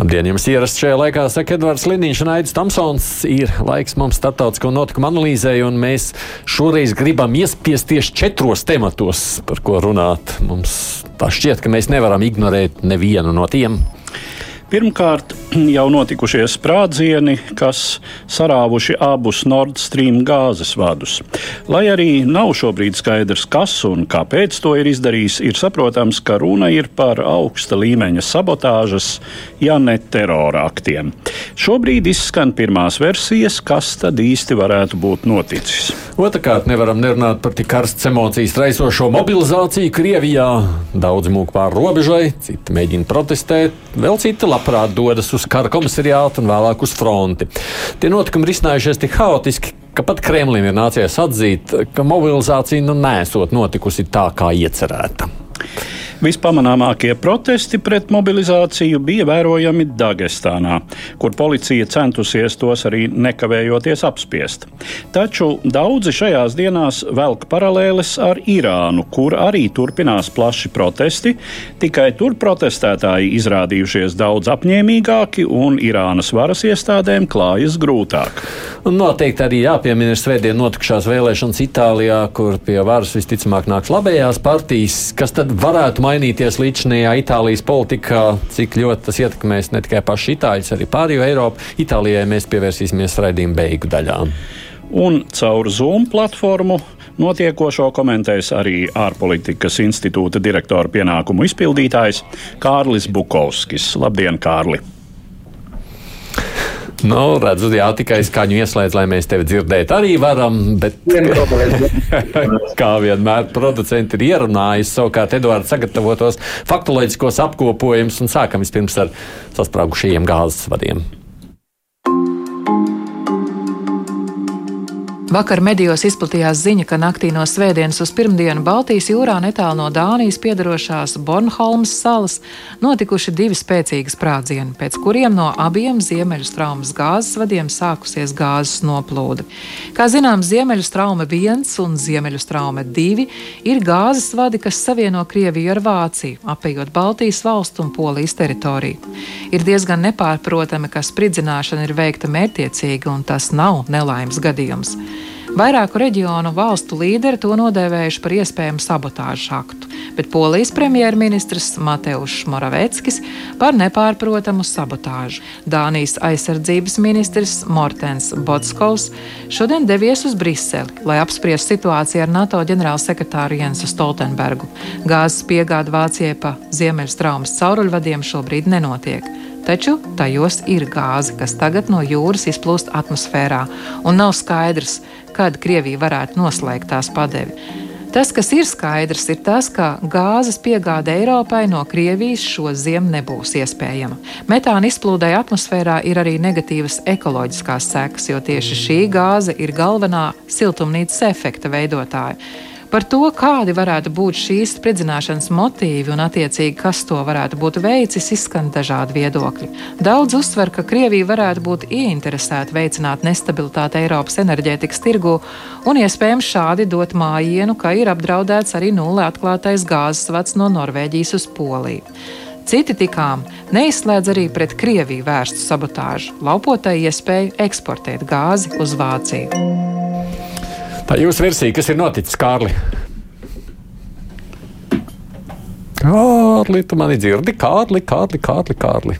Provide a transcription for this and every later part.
Labdien, jums ierasts šajā laikā, saka Edvards Liniņš un Aits Tamsons. Ir laiks mums starptautisko notikumu analīzē, un mēs šoreiz gribam iespiest tieši četros tematos, par ko runāt. Mums tā šķiet, ka mēs nevaram ignorēt nevienu no tiem. Pirmkārt, jau notikušie sprādzieni, kas sarāvuši abus Nord Stream gāzes vadus. Lai arī nav šobrīd skaidrs, kas un kāpēc to ir izdarījis, ir saprotams, ka runa ir par augsta līmeņa sabotāžas, ja ne terora aktiem. Šobrīd izskan pirmās versijas, kas tad īsti varētu būt noticis. Otrakārt, nevaram nerunāt par tik karstas emocijas raisošo mobilizāciju Krievijā. Daudz mūk pāri robežai, citi mēģina protestēt, vēl citi labi labprāt dodas uz kara komisariātu un vēlāk uz fronti. Tie notikumi risinājušies tik haotiski, ka pat Kremlim ir nācies atzīt, ka mobilizācija nu nesot notikusi tā, kā iecerēta. Vispamanāmākie protesti pret mobilizāciju bija vērojami Dagestānā, kur policija centusies tos arī nekavējoties apspiest. Taču daudzi šajās dienās velk paralēles ar Irānu, kur arī turpinās plaši protesti, tikai tur protestētāji izrādījušies daudz apņēmīgāki un Irānas varas iestādēm klājas grūtāk. Un noteikti arī jāpiemina svētdien notikušās vēlēšanas Itālijā, kur pie varas visticamāk nāks labējās partijas, kas tad varētu mainīties līdzinājā Itālijas politikā, cik ļoti tas ietekmēs ne tikai pašu itāļus, arī pārējo Eiropu. Itālijai mēs pievērsīsimies raidījuma beigu daļām. Un caur Zoom platformu notiekošo komentēs arī ārpolitikas institūta direktora pienākumu izpildītājs Kārlis Bukovskis. Labdien, Kārli! Nu, redzu, jā, tikai skaņu ieslēdz, lai mēs tevi dzirdētu. Arī varam, bet kā vienmēr producenti ir ierunājis savukārt Eduards sagatavotos faktoloģiskos apkopojumus un sākam vispirms ar sasprāgušajiem gāzes vadiem. Vakar medijos izplatījās ziņa, ka naktī no svētdienas uz pirmdienu Baltijas jūrā netālu no Dānijas piedarošās Bornholmas salas notikuši divi spēcīgi sprādzieni, pēc kuriem no abiem Ziemeļstraumas gāzes vadiem sākusies gāzes noplūde. Kā zināms, Ziemeļstrauma 1 un Ziemeļstrauma 2 ir gāzes vadi, kas savieno Krieviju ar Vāciju, apējot Baltijas valstu un Polijas teritoriju. Ir diezgan nepārprotami, ka spridzināšana ir veikta mērķiecīgi un tas nav nelaimes gadījums. Vairāku reģionu valstu līderi to nodēvējuši par iespējamu sabotāžu aktu, bet polijas premjerministrs Mateušs Moraveckis par nepārprotamu sabotāžu. Dānijas aizsardzības ministrs Mortens Botskovs šodien devies uz Briseli, lai apspriestu situāciju ar NATO ģenerālsekretāru Jensu Stoltenbergu. Gāzes piegāde Vācijai pa Ziemeļstraumas cauruļvadiem šobrīd nenotiek. Taču tajos ir gāze, kas tagad no jūras izplūst atmosfērā, un nav skaidrs, kad Krievija varētu noslēgt tās padevi. Tas, kas ir skaidrs, ir tas, ka gāzes piegāde Eiropai no Krievijas šo ziemu nebūs iespējama. Metāna izplūdai atmosfērā ir arī negatīvas ekoloģiskās sekas, jo tieši šī gāze ir galvenā siltumnīcas efekta veidotāja. Par to, kādi varētu būt šīs spridzināšanas motīvi un, attiecīgi, kas to varētu būt veicis, izskan dažādi viedokļi. Daudz uzsver, ka Krievija varētu būt ieinteresēta veicināt nestabilitāti Eiropas enerģētikas tirgu un, iespējams, šādi dot mājienu, ka ir apdraudēts arī nulle atklātais gāzes vads no Norvēģijas uz Poliju. Citi tikām neizslēdz arī pret Krieviju vērstu sabotāžu, laupotai iespēju eksportēt gāzi uz Vāciju. Tā jūsu versija, kas ir noticis, Kārli? Kārli, tu mani dzirdi? Kārli, Kārli, Kārli. Kārli.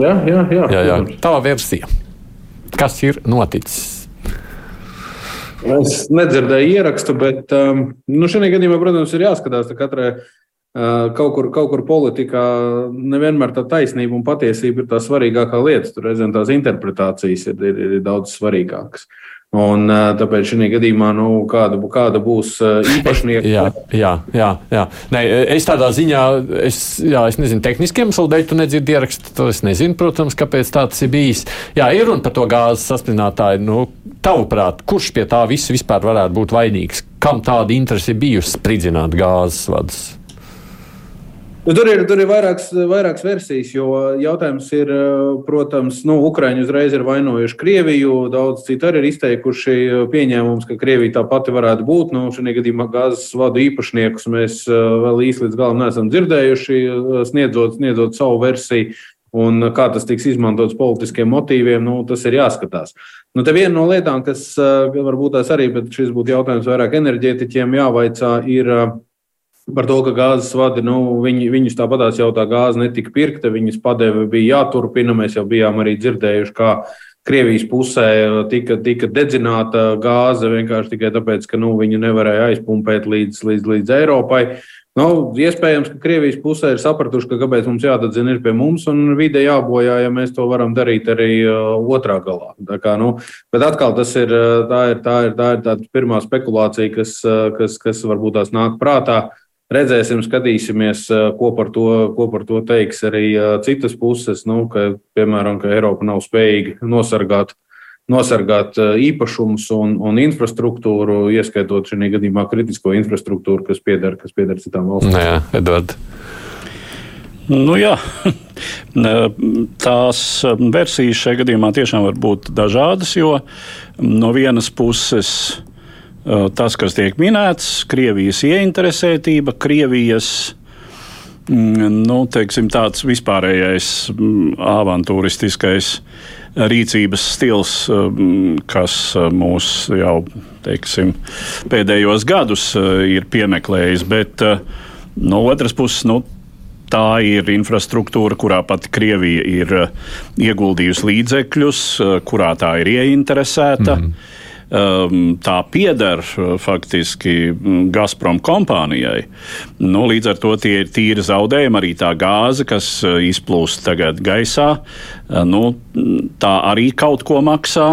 Jā, jā, jā. jā, jā. Tava versija. Kas ir noticis? Es nedzirdēju ierakstu, bet um, nu, šajā gadījumā, protams, ir jāskatās katrai. Uh, kaut kur, kaut kur politikā nevienmēr tā taisnība un patiesība ir tā svarīgākā lieta. Tur reizēm tās interpretācijas ir, ir, ir daudz svarīgākas. Un, tāpēc šajā gadījumā, nu, kāda, kāda būs īpašnieka? jā, jā, jā. jā. Nē, es tādā ziņā, es, jā, es nezinu, tehniskiem iemesliem dēļ, tu nedzirdi ierakstu. To es nezinu, protams, kāpēc tā tas ir bijis. Jā, ir runa par to gāzes saspringtāju. Nu, tavuprāt, kurš pie tā visa vispār varētu būt vainīgs? Kam tāda interese ir bijusi spridzināt gāzes vadus? Nu, tur ir, tur ir vairākas, vairākas versijas, jo jautājums ir, protams, nu, Ukraiņi uzreiz ir vainojuši Krieviju. Daudz citu arī ir izteikuši pieņēmums, ka Krievija tā pati varētu būt. Nu, šajā gadījumā gāzes vadu īpašniekus mēs vēl īsti līdz galam neesam dzirdējuši, sniedzot, sniedzot savu versiju. Un kā tas tiks izmantots politiskiem motīviem, nu, tas ir jāskatās. Nu, te viena no lietām, kas varbūt tās arī, bet šis būtu jautājums vairāk enerģētiķiem jāvaicā, ir par to, ka gāzes vadi, nu, viņi, viņus tāpatās jau tā gāze netika pirkta, viņas padeve bija jāturpina. Mēs jau bijām arī dzirdējuši, kā Krievijas pusē tika, tika dedzināta gāze vienkārši tikai tāpēc, ka nu, viņu nevarēja aizpumpēt līdz, līdz, līdz Eiropai. Nu, iespējams, ka Krievijas pusē ir sapratuši, ka kāpēc mums jādadzina ir pie mums un vide jābojā, ja mēs to varam darīt arī uh, otrā galā. Tā kā, nu, bet atkal tas ir tā, ir, tā, ir, tā ir pirmā spekulācija, kas, kas, kas varbūt tās nāk prātā. Redzēsim, skatīsimies, ko par to, ko par to teiks arī citas puses. Nu, ka, piemēram, ka Eiropa nav spējīga nosargāt uh, nosargāt īpašumus un, un infrastruktūru, ieskaitot šajā gadījumā kritisko infrastruktūru, kas pieder, kas pieder citām valstīm. Nu jā, Edvard. Nu, jā, tās versijas šajā gadījumā tiešām var būt dažādas, jo no vienas puses eh, tas, kas tiek minēts, Krievijas ieinteresētība, Krievijas mm, nu, teiksim, tāds vispārējais mm, avantūristiskais rīcības stils, um, kas uh, mūs jau teiksim, pēdējos gadus ir piemeklējis. Bet no otras puses, nu, tā ir infrastruktūra, kurā pat Krievija ir ieguldījusi līdzekļus, kurā tā ir ieinteresēta. Mm. Um, tā pieder faktiski Gazprom kompānijai. Nu, līdz ar to tie ir tīri zaudējumi. Arī tā gāze, kas izplūst tagad gaisā, nu, tā arī kaut ko maksā.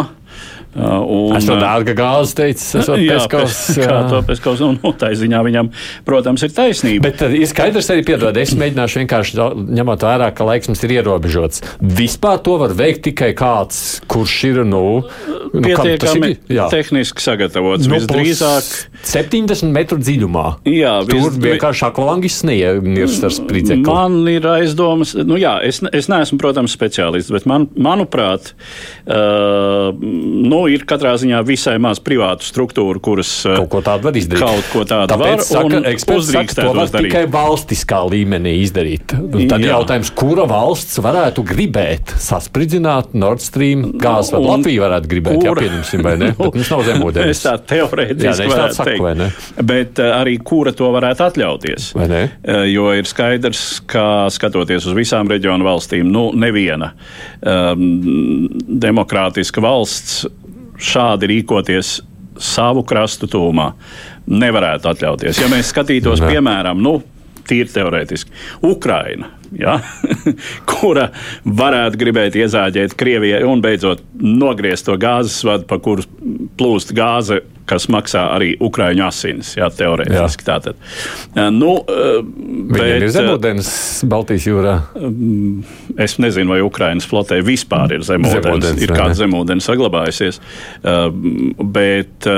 Un, es to dārga gāzi teicu, es esmu Peskovs. Kā to Peskovs, un nu, tā ziņā viņam, protams, ir taisnība. Bet ir skaidrs arī, piedod, es mēģināšu vienkārši ņemot vērā, ka laiks mums ir ierobežots. Vispār to var veikt tikai kāds, kurš ir, nu, nu pietiekami tehniski sagatavots. Nu, visdrīzāk 70 metru dziļumā. Jā, tur vis... vienkārši akvalangis sniegts ar spridzekli. Man ir aizdomas, nu jā, es, es neesmu, protams, speciālists, bet man, manuprāt, uh, nu, ir katrā ziņā visai maz privātu struktūru, kuras uh, kaut ko tādu var izdarīt. Kaut ko tādu Tāpēc, var eksperts saka, to var darīt. tikai valstiskā līmenī izdarīt. Un tad jā. jautājums, kura valsts varētu gribēt saspridzināt Nord Stream gāzi, vai Latvija varētu gribēt, kura? jā, pieņemsim, vai ne? Bet mums nav zemūdens. Es tā teorētiski jā, varētu saku, teikt. Ne? Bet uh, arī kura to varētu atļauties. Vai ne? Uh, jo ir skaidrs, ka skatoties uz visām reģionu valstīm, nu neviena um, demokrātiska valsts šādi rīkoties savu krastu tūmā nevarētu atļauties. Ja mēs skatītos, Nē. piemēram, nu, tīri teorētiski, Ukraina, ja, kura varētu gribēt iezāģēt Krievijai un beidzot nogriezt to gāzes vadu, pa kuru plūst gāze kas maksā arī Ukrāņu asinis. Jā, teorētiski tā tad. Nu, bet, ir zemūdens Baltijas jūrā. Es nezinu, vai Ukraiņas flotē vispār ir zemūdens. zemūdens ir kāda zemūdens saglabājusies. Bet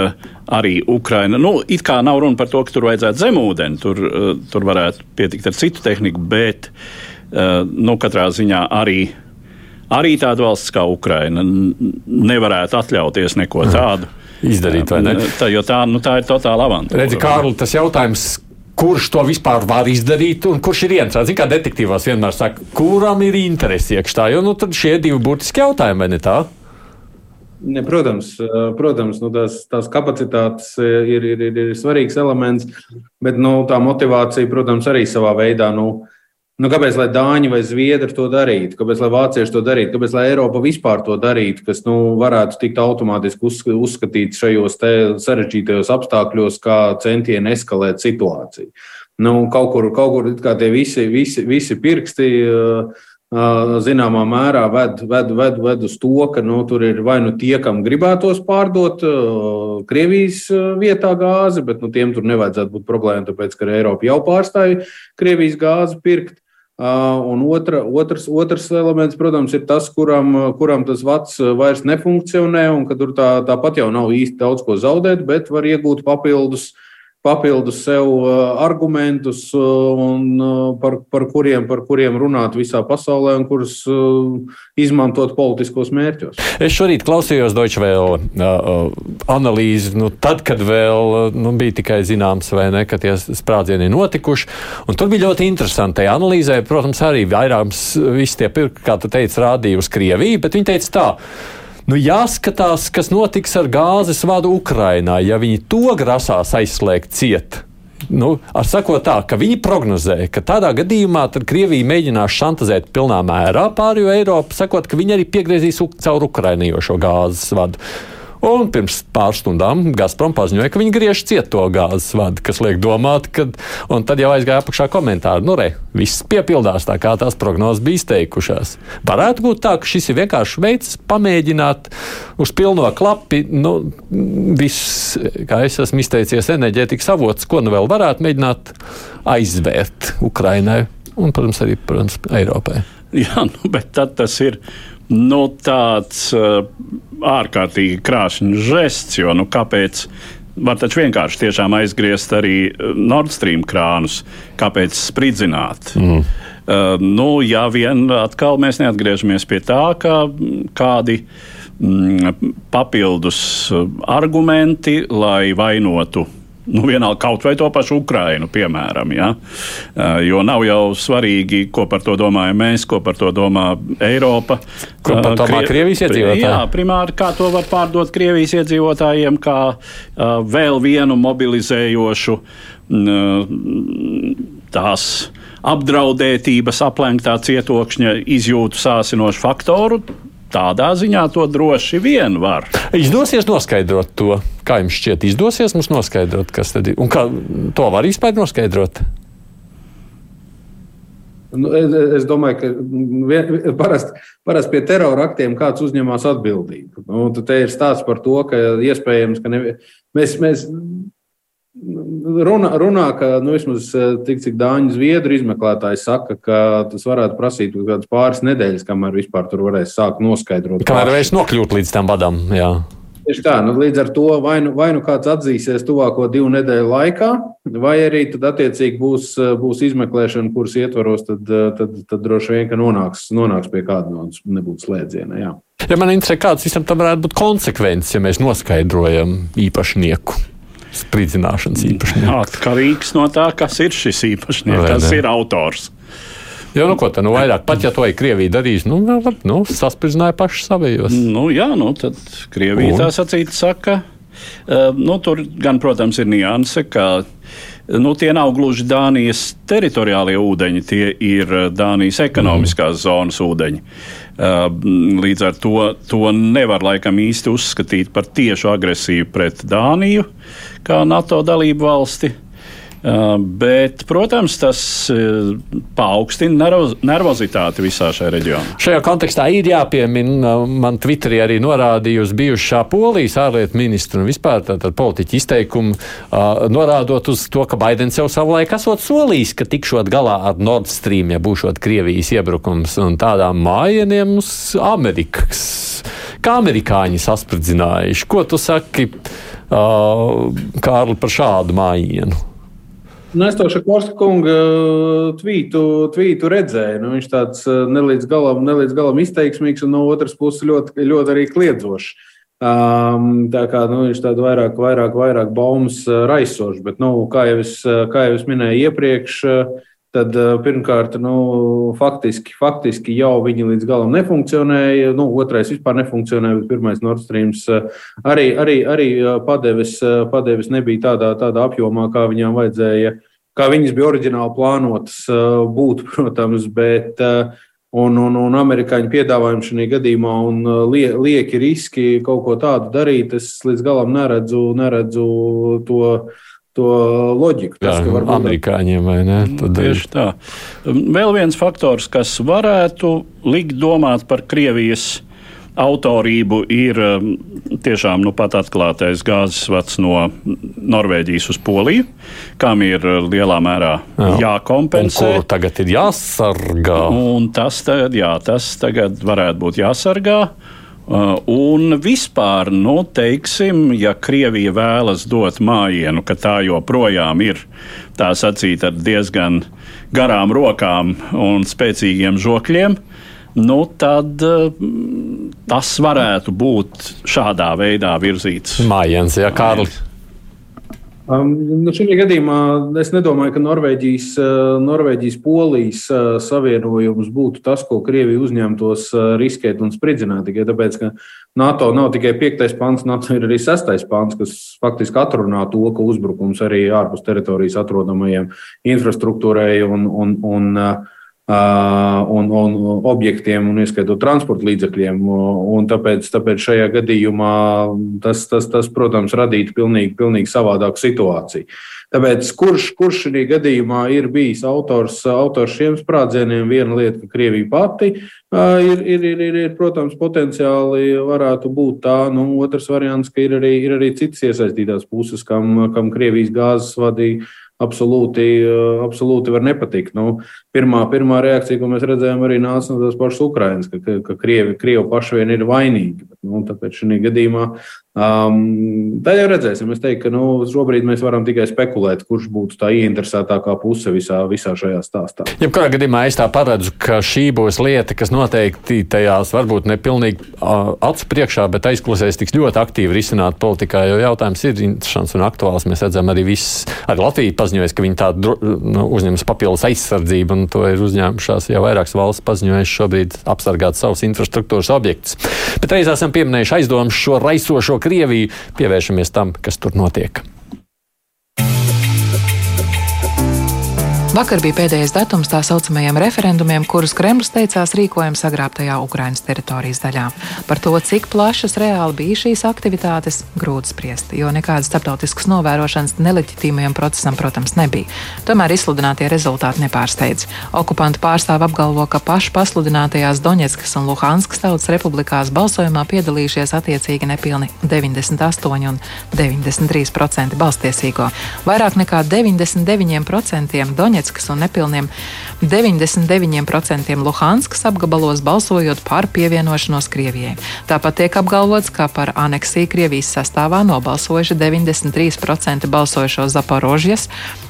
arī Ukraina, nu, it kā nav runa par to, ka tur vajadzētu zemūdeni, tur, tur varētu pietikt ar citu tehniku, bet nu, katrā ziņā arī arī tāda valsts kā Ukraina nevarētu atļauties neko tādu izdarīt, vai ne? Tā, tā, nu, tā ir totāla avantūra. Redzi, Kārli, tas jautājums. Kurš to vispār var izdarīt, un kurš ir interesants? Ziniet, kā detektīvās vienmēr saka, kuram ir interesi iekšā, jo nu, šie divi būtiski jautājumi, vai ne tā? Ne, protams, protams nu, tās, tās kapacitātes ir, ir, ir, ir svarīgs elements, bet nu, tā motivācija, protams, arī savā veidā. Nu, uh, Nu, kāpēc lai Dāņi vai Zviedri to darītu? Kāpēc lai Vācieši to darītu? Kāpēc lai Eiropa vispār to darītu, kas nu, varētu tikt automātiski uzskatīts šajos sarežģītajos apstākļos, kā centieni eskalēt situāciju? Nu, kaut kur, kaut kur tie visi, visi, visi pirksti. Zināmā mērā ved, ved, ved, ved uz to, ka nu, tur ir vai nu tie, kam gribētos pārdot uh, Krievijas vietā gāzi, bet nu, tiem tur nevajadzētu būt problēma, tāpēc ka Eiropa jau pārstāja Krievijas gāzi pirkt. Un otra, otrs, otrs elements, protams, ir tas, kuram, kuram tas vats vairs nefunkcionē, un ka tur tā, tāpat jau nav īsti daudz ko zaudēt, bet var iegūt papildus, papildus sev argumentus, un, par, par, kuriem, par kuriem runāt visā pasaulē un kurus izmantot politiskos mērķos. Es šorīt klausījos Deutsche Welle uh, analīzi, nu, tad, kad vēl nu, bija tikai zināms, vai ne, ka tie sprādzieni ir notikuši. Tur bija ļoti interesanti. Tajā analīzē, protams, arī vairākums visi tie pirki, kā tu teici, rādīja uz Krieviju, bet viņi teica tā. Nu, jāskatās, kas notiks ar gāzes vadu Ukrainā, ja viņi to grasās aizslēgt ciet. Nu, ar sakot tā, ka viņi prognozē, ka tādā gadījumā Krievija mēģinās šantazēt pilnā mērā pārējo Eiropu, sakot, ka viņi arī piegriezīs caur Ukrainījošo gāzes vadu. Un pirms pāris stundām Gazprom paziņoja, ka viņi griež ciet to gāzes vadu, kas liek domāt, ka. Tad jau aizgāja apakšā komentāri, nu, re, viss piepildās tā, kā tās prognozes bija izteikušās. Varētu būt tā, ka šis ir vienkārši veids pamēģināt uz pilno klapi, nu, viss, kā es esmu izteicies, enerģētikas avots, ko nu vēl varētu mēģināt aizvērt Ukrainai un, protams, arī protams, Eiropai. Jā, nu, bet tad tas ir nu, tāds uh, ārkārtīgi krāšņs žests, jo nu, kāpēc? Var taču vienkārši tiešām aizgriezt arī uh, Nord Stream krānus, kāpēc spridzināt. Mm. Uh, nu, ja vien atkal mēs neatgriežamies pie tā, ka kādi mm, papildus argumenti, lai vainotu nu, vienalga kaut vai to pašu Ukrainu, piemēram. Ja? Jo nav jau svarīgi, ko par to domājam mēs, ko par to domā Eiropa. Ko par to domā Krie... Krievijas iedzīvotāji? Jā, primāri, kā to var pārdot Krievijas iedzīvotājiem, kā uh, vēl vienu mobilizējošu uh, tās apdraudētības, aplenktā cietokšņa izjūtu sāsinošu faktoru. Tādā ziņā to droši vien var. Izdosies noskaidrot to, kā jums šķiet, izdosies mums noskaidrot, kas tad ir un kā to var vispār noskaidrot. Nu, es, es domāju, ka parasti parast pie terora aktiem kāds uzņemas atbildību. Nu, te ir stāsts par to, ka iespējams, ka ne, mēs, mēs Runā, runā, ka nu, vismaz eh, tik cik dāņu zviedru izmeklētāji saka, ka tas varētu prasīt pāris nedēļas, kamēr vispār tur varēs sākt noskaidrot. Kamēr varēs nokļūt līdz tam vadam. Jā. Tieši tā, nu, līdz ar to vai nu, vai nu kāds atzīsies tuvāko divu nedēļu laikā, vai arī tad attiecīgi būs, eh, būs izmeklēšana, kuras ietvaros, tad, eh, tad, tad droši vien nonāks, nonāks pie kāda no nebūtu slēdziena. Jā. Ja man interesē, kāds visam tam varētu būt konsekvences, ja mēs noskaidrojam īpašnieku spridzināšanas īpašnieks. Atkarīgs no tā, kas ir šis īpašnieks, kas ir autors. Jo, nu, ko tā nu vairāk, pat ja to ir Krievija darījis, nu, labi, nu saspridzināja paši savējos. Nu, jā, nu, tad Krievija Un? tā sacīt saka. Uh, nu, tur gan, protams, ir nianse, ka nu, tie nav gluži Dānijas teritoriālie ūdeņi, tie ir Dānijas ekonomiskās mm. zonas ūdeņi. Uh, līdz ar to, to nevar laikam īsti uzskatīt par tiešu agresiju pret Dāniju kā NATO dalību valsti. Uh, bet, protams, tas uh, paaugstina nervoz, nervozitāti visā šajā reģionā. Šajā kontekstā ir jāpiemina, uh, man Twitterī arī norādīja uz bijušā polijas ārlietu ministru un vispār tātad politiķu izteikumu, norādot uz to, ka Baidens jau savulaik esot solījis, ka tikšot galā ar Nord Stream, ja būšot Krievijas iebrukums un tādām mājieniem uz Amerikas. Kā amerikāņi saspridzinājuši? Ko tu saki? Uh, Kārli, par šādu mājienu? Nu, es to Šakorska kunga tvītu, tvītu redzēju. Nu, viņš tāds nelīdz galam, nelīdz galam izteiksmīgs un no otras puses ļoti, ļoti arī kliedzošs. Um, tā kā nu, viņš tādu vairāk, vairāk, vairāk baumas raisošs, bet, nu, kā, jau es, kā jau es minēju iepriekš, uh, tad eh, pirmkārt, nu, faktiski, faktiski jau viņi līdz galam nefunkcionēja. Nu, otrais vispār nefunkcionēja, bet pirmais Nord Stream eh, arī, arī, arī eh, padevis, padevis nebija tādā, tādā apjomā, kā viņām vajadzēja, kā viņas bija oriģināli plānotas būt, protams, bet. Un, un, un amerikāņu piedāvājumu šajā gadījumā un lie, lieki riski kaut ko tādu darīt, es līdz galam neredzu, neredzu to to loģiku. Tas, Jā, varbūt... Amerikāņiem vai ne? Tad Tieši tā. Vēl viens faktors, kas varētu likt domāt par Krievijas autorību, ir um, tiešām nu, pat atklātais gāzes vats no Norvēģijas uz Poliju, kam ir uh, lielā mērā jā. jākompensē. Kuru tagad ir jāsargā? Un tas tagad, jā, tas tagad varētu būt jāsargā. Uh, un vispār, nu, teiksim, ja Krievija vēlas dot mājienu, ka tā joprojām ir tā sacīt ar diezgan garām rokām un spēcīgiem žokļiem, nu, tad uh, tas varētu būt šādā veidā virzīts. Mājiens, ja Kārlis. Um, nu šajā gadījumā es nedomāju, ka Norvēģijas, uh, Norvēģijas polijas uh, savienojums būtu tas, ko Krievija uzņemtos uh, riskēt un spridzināt. Tikai tāpēc, ka NATO nav tikai piektais pants, NATO ir arī sestais pants, kas faktiski atrunā to, ka uzbrukums arī ārpus teritorijas atrodamajiem infrastruktūrai un, un, un uh, un, un objektiem, un ieskaitot transporta līdzekļiem. Un tāpēc, tāpēc šajā gadījumā tas, tas, tas, protams, radītu pilnīgi, pilnīgi savādāku situāciju. Tāpēc, kurš, kurš šī gadījumā ir bijis autors, autors šiem sprādzieniem, viena lieta, ka Krievija pati ir, ir, ir, ir, ir protams, potenciāli varētu būt tā. Nu, otrs variants, ka ir arī, ir arī citas iesaistītās puses, kam, kam Krievijas gāzes vadīja absolūti, eh, absolūti var nepatikt. Nu, pirmā, pirmā reakcija, ko mēs redzējām, arī nāca no tās pašas Ukrainas, ka, ka, ka Krievi, Krievi paši vien ir vainīgi. Bet, nu, tāpēc šī gadījumā Um, tad jau redzēsim. Es teiktu, ka nu, šobrīd mēs varam tikai spekulēt, kurš būtu tā ieinteresētākā puse visā, visā šajā stāstā. Jebkurā gadījumā es tā paredzu, ka šī būs lieta, kas noteikti tajās varbūt nepilnīgi uh, acu priekšā, bet aizklausēs tiks ļoti aktīvi risināt politikā, jo jautājums ir interesants un aktuāls. Mēs redzam, arī, viss, arī Latvija paziņojas, ka viņi tādu nu, uzņems papildus aizsardzību, un to ir uzņēmušās jau vairākas valsts paziņojušas šobrīd apsargāt savus infrastruktūras objektus. Bet reiz esam pieminējuši aizdomu šo raisošo Krieviju, pievēršamies tam, kas tur notiek. Vakar bija pēdējais datums tā saucamajiem referendumiem, kurus Kremlis teicās rīkojams sagrābtajā Ukrainas teritorijas daļā. Par to, cik plašas reāli bija šīs aktivitātes, grūti spriest, jo nekādas starptautiskas novērošanas neleģitīmajam procesam, protams, nebija. Tomēr izsludinātie rezultāti nepārsteidz. Okupantu pārstāvi apgalvo, ka paši pasludinātajās Doņetskas un Luhanskas tautas republikās balsojumā piedalījušies attiecīgi nepilni 98 un 93% balstiesīgo. Vairāk nekā 99% Doņetskas Donetskas un nepilniem 99% Luhanskas apgabalos balsojot par pievienošanos Krievijai. Tāpat tiek apgalvots, ka par aneksiju Krievijas sastāvā nobalsojuši 93% balsojušo Zaporožjas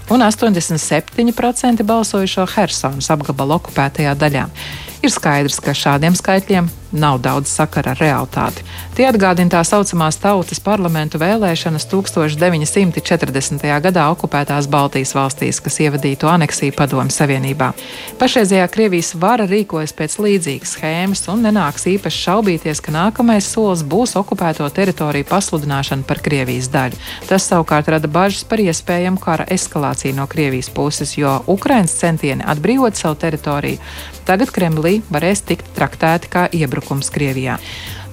un 87% balsojušo Helsonas apgabala okupētajā daļā. Ir skaidrs, ka šādiem skaitļiem nav daudz sakara ar realitāti. Tie atgādina tā saucamās tautas parlamentu vēlēšanas 1940. gadā okupētās Baltijas valstīs, kas ievadītu aneksiju Padomu Savienībā. Pašreizējā Krievijas vara rīkojas pēc līdzīgas schēmas un nenāks īpaši šaubīties, ka nākamais solis būs okupēto teritoriju pasludināšana par Krievijas daļu. Tas savukārt rada bažas par iespējamu kara eskalāciju no Krievijas puses, jo Ukrainas centieni atbrīvot savu teritoriju tagad Kremlī varēs tikt traktēti kā iebrukums Krievijā.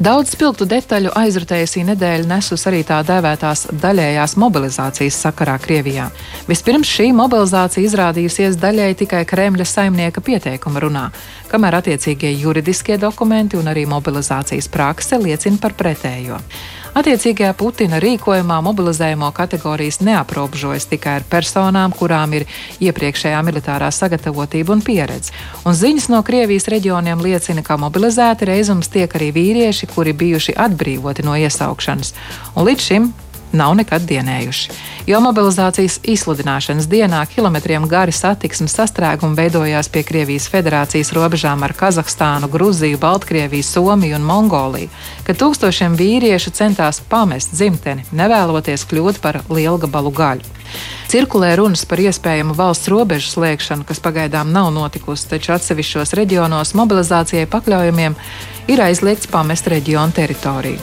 Daudz spilgtu detaļu aizrutējusī nedēļa nesus arī tā dēvētās daļējās mobilizācijas sakarā Krievijā. Vispirms šī mobilizācija izrādījusies daļēji tikai Kremļa saimnieka pieteikuma runā, kamēr attiecīgie juridiskie dokumenti un arī mobilizācijas prakse liecina par pretējo. Attiecīgajā Putina rīkojumā mobilizējumu kategorijas neaprobežojas tikai ar personām, kurām ir iepriekšējā militārā sagatavotība un pieredze. Un ziņas no Krievijas reģioniem liecina, ka mobilizēti reizums tiek arī vīrieši, kuri bijuši atbrīvoti no iesaukšanas. Un līdz šim nav nekad dienējuši. Jo mobilizācijas izsludināšanas dienā kilometriem gari satiksmes sastrēgumi veidojās pie Krievijas federācijas robežām ar Kazahstānu, Gruziju, Baltkrieviju, Somiju un Mongoliju, kad tūkstošiem vīriešu centās pamest dzimteni, nevēloties kļūt par lielgabalu gaļu. Cirkulē runas par iespējamu valsts robežu slēgšanu, kas pagaidām nav notikusi, taču atsevišķos reģionos mobilizācijai pakļaujamiem ir aizliegts pamest reģionu teritoriju.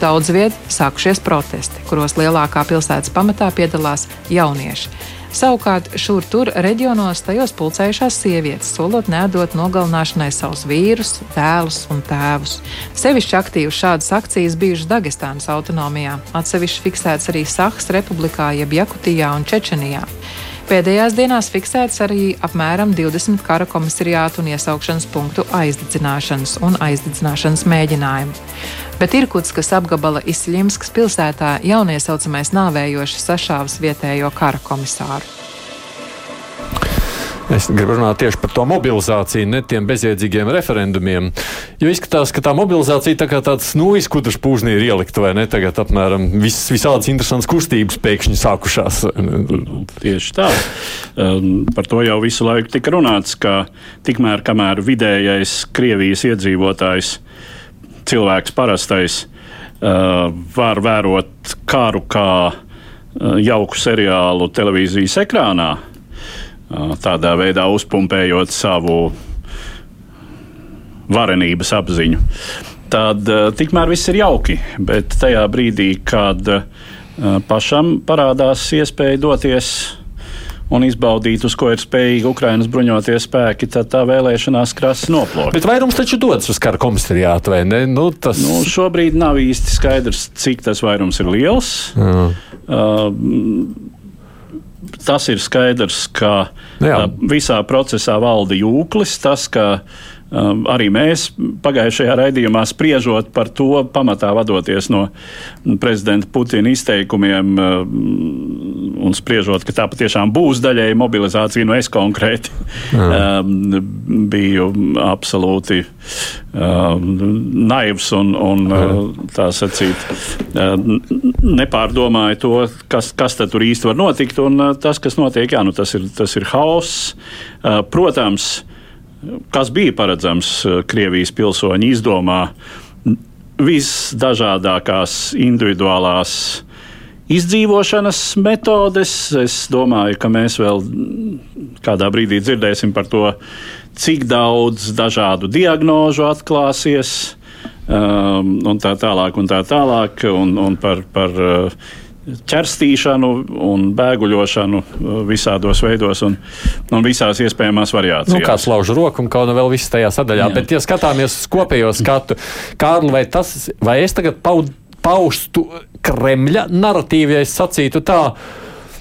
Daudz viet sākušies protesti, kuros lielākā pilsētas pamatā piedalās jaunieši. Savukārt šur tur reģionos tajos pulcējušās sievietes, solot neatdot nogalināšanai savus vīrus, dēlus un tēvus. Sevišķi aktīvi šādas akcijas bijušas Dagestānas autonomijā, atsevišķi fiksēts arī Sahas republikā, jeb Jakutijā un Čečenijā. Pēdējās dienās fiksēts arī apmēram 20 kara komisariātu un iesaukšanas punktu aizdedzināšanas un aizdedzināšanas mēģinājumu. Bet Irkutskas apgabala Isļimskas pilsētā jauniesaucamais nāvējoši sašāvis vietējo kara komisāru. Es gribu runāt tieši par to mobilizāciju, ne tiem bezjēdzīgiem referendumiem. Jo izskatās, ka tā mobilizācija tā kā tāds nūjas kudrs pūžnī ir ielikta, vai ne? Tagad apmēram vis, visādas interesantas kustības pēkšņi sākušās. Tieši tā. Um, par to jau visu laiku tika runāts, ka tikmēr, kamēr vidējais Krievijas iedzīvotājs, cilvēks parastais, uh, var vērot karu kā uh, jauku seriālu televīzijas ekrānā, tādā veidā uzpumpējot savu varenības apziņu. Tad tikmēr viss ir jauki, bet tajā brīdī, kad pašam parādās iespēja doties un izbaudīt, uz ko ir spējīgi Ukraiņas bruņoties spēki, tad tā vēlēšanās krasi noplūst. Bet vairums taču dodas uz kara komisariātu, vai ne? Nu, tas... nu, šobrīd nav īsti skaidrs, cik tas vairums ir liels. Mm. Uh, tas ir skaidrs, ka Jā. visā procesā valda jūklis. Tas, ka arī mēs pagājušajā raidījumā spriežot par to, pamatā vadoties no prezidenta Putina izteikumiem um, un spriežot, ka tā patiešām būs daļēji mobilizācija, no es konkrēti um, biju absolūti um, naivs un, un uh, tā sacīt, uh, nepārdomāju to, kas, kas tur īsti var notikt. Un uh, tas, kas notiek, jā, nu, tas ir, tas ir hauss. Protams, kas bija paredzams eh, Krievijas pilsoņu izdomā, visdažādākās individuālās izdzīvošanas metodes. Es domāju, ka mēs vēl kādā brīdī dzirdēsim par to, cik daudz dažādu diagnožu atklāsies. Um, un tā tālāk, un tā tālāk, un, un par, par uh, ķerstīšanu un bēguļošanu uh, visādos veidos un, un visās iespējamās variācijās. Nu, kāds lauž roku un kaut kā vēl viss tajā sadaļā. Jā. Bet, ja skatāmies uz kopējo skatu, Kārli, vai, tas, vai es tagad paud, paustu Kremļa narratīvu, ja es sacītu tā,